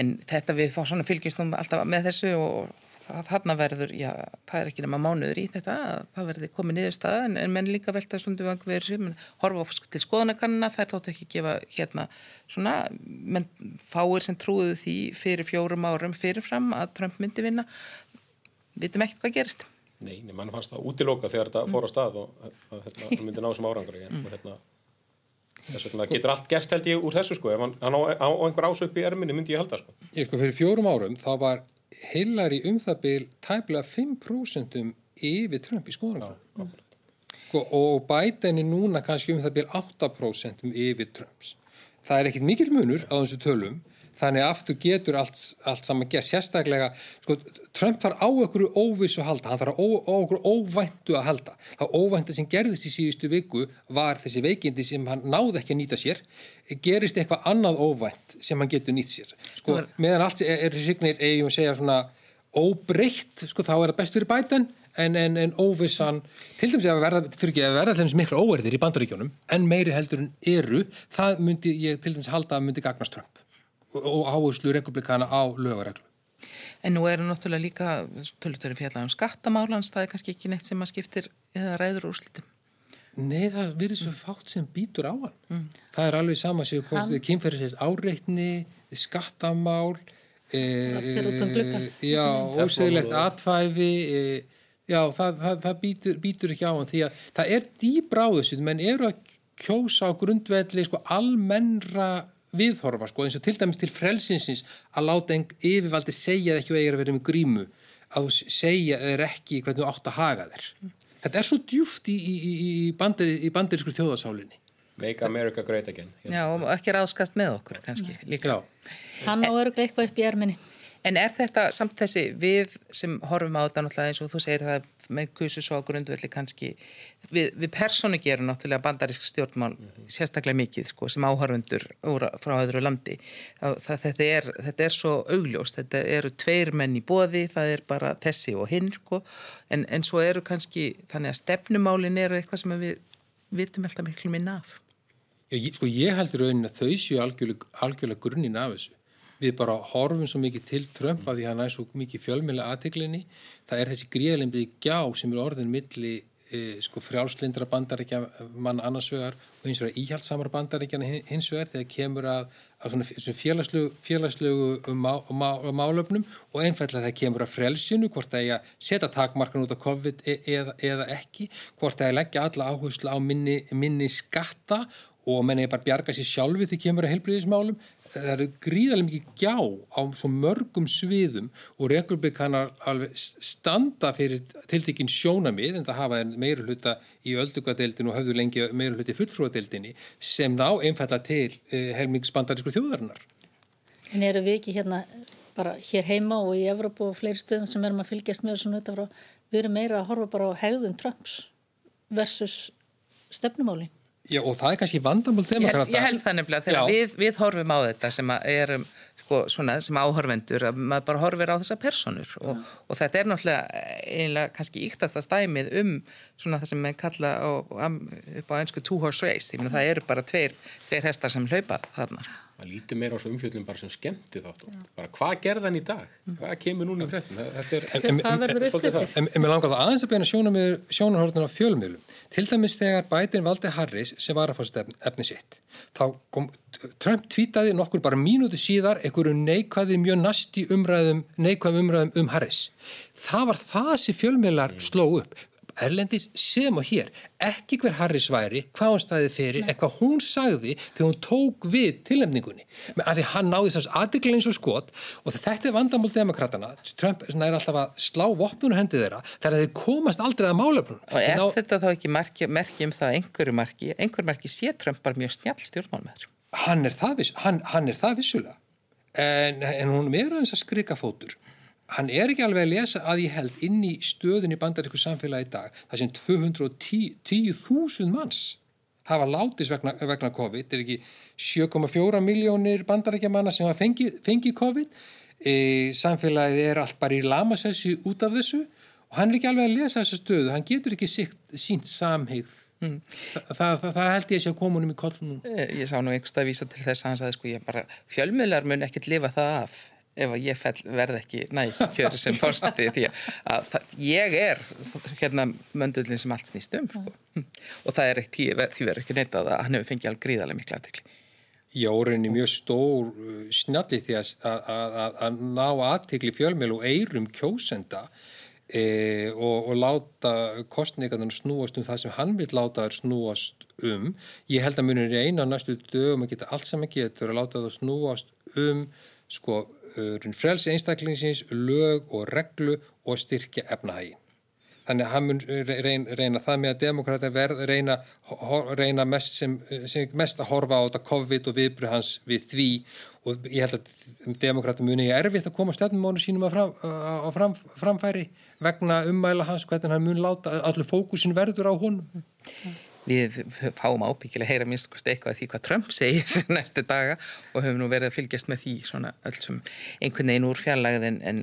en þetta við fá svona fylgjumstum alltaf með þessu og þarna verður, já, það er ekki nema mánuður í þetta, það verður komið niðurstaða en, en menn líka velta stundum vang við þessu, horfa sko til skoðanakannina, það er þáttu ekki að gefa hérna svona, menn fáir sem trúðu því fyrir fjórum árum fyrirfram að Trump myndi vinna, vitum ekkert hvað gerist. Nei, mann fannst það útiloka þegar þetta fór á stað og að hérna, myndi ná sem árangur mm. og hérna þess vegna getur allt gerst held ég úr þessu sko. Ef hann, á, á, á einhver ásöp í erminni myndi ég halda sko. Ég sko fyrir fjórum árum þá var Hillary um það byl tæplega 5% yfir Trump í skoðanum sko, og er núna kannski um það byl 8% yfir Trumps. Það er ekkit mikil munur á þessu tölum þannig aftur getur allt, allt saman gerð sérstaklega, sko, Trump þarf á okkur óvissu að halda, hann þarf á, á okkur óvæntu að halda, það óvæntu sem gerðist í síðustu viku var þessi veikindi sem hann náði ekki að nýta sér. Gerist eitthvað annað óvænt sem hann getur nýtt sér, sko, meðan allt er, er signir, eigum að segja svona óbreytt, sko, þá er það best fyrir bætan en, en, en óvissan til dæmis að verða, fyrir ekki að verða dæmis miklu óverðir í bandaríkjónum, en meiri heldur en eru, það myndi ég til dæmis halda að myndi gagnast Trump og áherslu republikana á lögareglu. En nú eru náttúrulega líka tölurtöru fjallar um skattamálans, það er kannski ekki neitt sem að skiptir eða ræður úrslitum. Nei, það verður svo fátt sem býtur á hann. Mm. Það er alveg sama séu hvort þið kynferðisins áreitni, skattamál, e, e, já, ósegilegt atvæfi, e, já, það, það, það býtur, býtur ekki á hann því að það er dýbráðuð, menn eru að kjósa á grundvelli sko almennra viðhorfa sko eins og til dæmis til frelsinsins að láta einn yfirvaldi segja ekki og eigir að vera með grímu að þú segja þeir ekki hvernig þú átt að haga þeir. Þetta er svo djúft í, í, í, bandir, í bandirísku þjóðasálinni. Make America Great Again. Já og ekki ráðskast með okkur kannski líka. Já. Hann á öruglega eitthvað upp í erminni. En er þetta samt þessi við sem horfum á þetta náttúrulega eins og þú segir það með kusu svo á grundvelli kannski við, við persónu gerum náttúrulega bandarísk stjórnmál mm -hmm. sérstaklega mikið sko, sem áhörfundur frá öðru landi. Það, það, þetta, er, þetta er svo augljóst, þetta eru tveir menn í bóði, það er bara þessi og hinn sko, en, en svo eru kannski þannig að stefnumálin eru eitthvað sem við vitum alltaf miklu minna af. Ég, Sko ég heldur raunin að þau séu algjörlega, algjörlega grunnin af þessu við bara horfum svo mikið til Trump að því hann er svo mikið fjölmjöla aðteglinni það er þessi gríðalembið gjá sem er orðin milli e, sko frjálslindra bandaríkja mann annarsvegar og hins vegar íhjaldsamar bandaríkjana hins vegar þegar kemur að, að svona félagslegu, félagslegu má, má, málöfnum og einfallega þegar kemur að frelsinu hvort það er að setja takmarkan út á COVID e, eða, eða ekki hvort það er að leggja alla áherslu á minni, minni skatta og menn er bara bjarga sér sjálfi því kemur að helbriðismálum það eru gríðarlega mikið gjá á svo mörgum sviðum og republikanar alveg standa fyrir tiltekinn sjónamið en það hafa meira hluta í öldugadeildin og höfðu lengi meira hluti fulltrúadeildinni sem ná einfalla til eh, helmingsbandarísku þjóðarinnar. En eru við ekki hérna bara hér heima og í Evropa og fleiri stöðum sem erum að fylgjast með þessu nötafrá, við erum meira að horfa bara á hegðun Trumps versus stefnumálinn? Já og það er kannski vandamál demokrata. Ég, ég held það nefnilega þegar við, við horfum á þetta sem erum sko, svona, sem áhörvendur að maður bara horfir á þessa personur og, og þetta er náttúrulega einlega kannski íkt að það stæmið um svona það sem við kalla á, upp á einsku two horse race, því að það eru bara tveir, tveir hestar sem hlaupa þarna maður lítur meira á svo umfjöldum bara sem skemmti þátt bara hvað gerðan í dag? Hvað kemur núna í er, en, það verður uppbyggðið en mér langar það aðeins að beina sjónarhórnum á fjölmiðlum. Til dæmis þegar Biden valdi Harris sem var að fá efni sitt þá kom Trump tvítaði nokkur bara mínúti síðar einhverju neikvæði mjög nasti umræðum neikvæðum umræðum um Harris. Það var það sem fjölmiðlar sló upp Erlendis sem og hér, ekki hver Harris væri, hvað hún staði fyrir, eitthvað hún sagði þegar hún tók við tilnefningunni. Af því hann náði þess aðdegla eins og skot og þetta er vandamál demokratana. Trump er alltaf að slá vopnunu hendið þeirra þegar þeir komast aldrei að mála. Og er ná... þetta þá ekki merki, merki um það einhverju marki? Einhverju marki sé Trump bara mjög snjall stjórnmál með þér? Hann hann, hann er það vissulega, en, en hún er aðeins að skrika fótur hann er ekki alveg að lesa að ég held inn í stöðun í bandarísku samfélagi í dag það sem 210.000 manns hafa látist vegna, vegna COVID. Þetta er ekki 7,4 miljónir bandaríkja manna sem hafa fengið, fengið COVID. E, samfélagið er allt bara í lamasessi út af þessu og hann er ekki alveg að lesa þessu stöðu. Hann getur ekki sínt, samhigð mm. Þa, það, það, það held ég sé að koma húnum í kollunum Ég sá nú einhverstað að vísa til þess að hann sagði sko ég bara fjölmiðlar mun ekkert lifa það af ef að ég fell, verð ekki næg kjöri sem fórstati því að það, ég er hérna möndullin sem allt snýst um sko. og það er ekki, því verður ekki neitt að hann hefur fengið alveg gríðarlega miklu aðtekli. Já, reyni mjög stór uh, snjalli því að, ná aðtekli fjölmjöl og eirum kjósenda e, og, og láta kostningarnar snúast um það sem hann vil láta þær snúast um. Ég held að munir í eina næstu dögum að geta allt sem að getur að láta það snúast um sko frelsi einstaklingsins, lög og reglu og styrkja efnahægin. Þannig að hann mun reyna, reyna það með að demokrata verð reyna, reyna mest, sem, sem mest að horfa á þetta COVID og viðbröð hans við því og ég held að demokrata muni er erfitt að koma stefnumónu sínum á, fram, á fram, framfæri vegna ummæla hans hvernig hann mun láta, allir fókusin verður á honum. Við fáum ábyggilega að heyra minnst eitthvað því hvað Trump segir næstu daga og höfum nú verið að fylgjast með því svona öll sem einhvern veginn úr fjarlægð en, en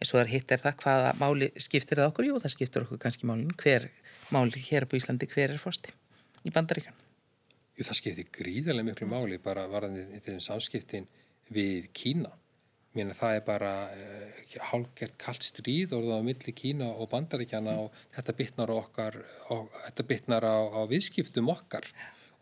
eins og þar hitt er það hvaða máli skiptir það okkur, jú það skiptir okkur kannski málin, hver máli hér á Íslandi, hver er fórsti í bandaríkan? Jú það skiptir gríðarlega miklu máli bara varðan í þeim samskiptin við Kína Mér það er bara uh, hálfgert kallt stríð orðað á milli Kína og bandaríkjana og þetta bytnar, okkar, og, þetta bytnar á, á viðskiptum okkar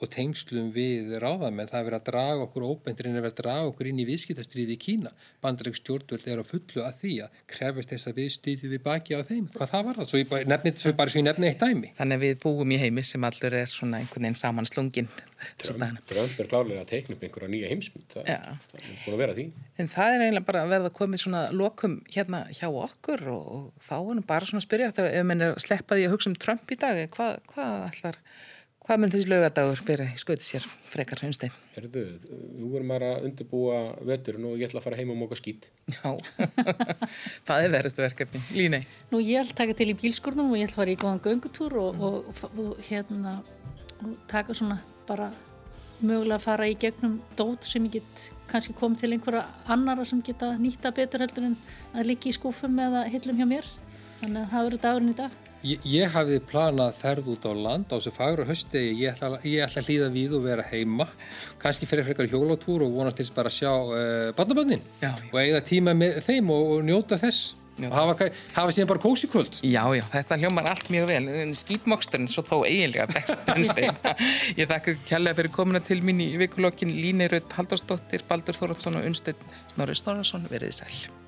og tengslum við ráðamenn. Það er verið að draga okkur óbendurinn er verið að draga okkur inn í viðskiptastriði í Kína. Bandarík stjórnvöld er á fullu að því að krefist þess að við stýðum við baki á þeim. Hvað það var það? Svo ég bara nefni, svo bara svo ég nefni eitt dæmi. Þannig að við búum í heimi sem allur er svona einhvern veginn saman slungin. Drömp er klárlega að teikna upp einhverja nýja heimsmynd. Það, það er búin að vera því. En það er eiginlega bara að verða að komið svona lokum hérna hjá okkur og, og þá er bara svona að spyrja þegar hvað, mun þessi lögadagur fyrir skauti sér frekar hunstein? Herðu, nú erum maður að undirbúa veturinn og ég ætla að fara heim og móka skýt. Já, það er verið verkefni. Línei? Nú ég ætla að taka til í bílskurnum og ég ætla að fara í góðan göngutúr og, og, og, og hérna og taka svona bara mögulega að fara í gegnum dót sem ég get kannski komið til einhverja annara sem geta nýtta betur heldur en að líka í skúfum eða hillum hjá mér. Þannig að það verður dagurinn í dag. Ég, ég hafði planað ferð út á land á þessu fagra höstegi, ég ætla, ég ætla að hlýða við og vera heima, kannski fyrir frekar hjólátúr og vonast til bara að sjá uh, barnabönnin og eigða tíma með þeim og, og njóta þess. Og hafa, hafa síðan bara kósi kvöld. Já, já, þetta hljómar allt mjög vel, skýtmoksturinn svo þó eiginlega best Ég þakka kærlega fyrir komuna til mín í vikulokkin Líneirud Haldarsdóttir, Baldur Þorvaldsson og Unstein Snorri Snorarsson, verið sæl.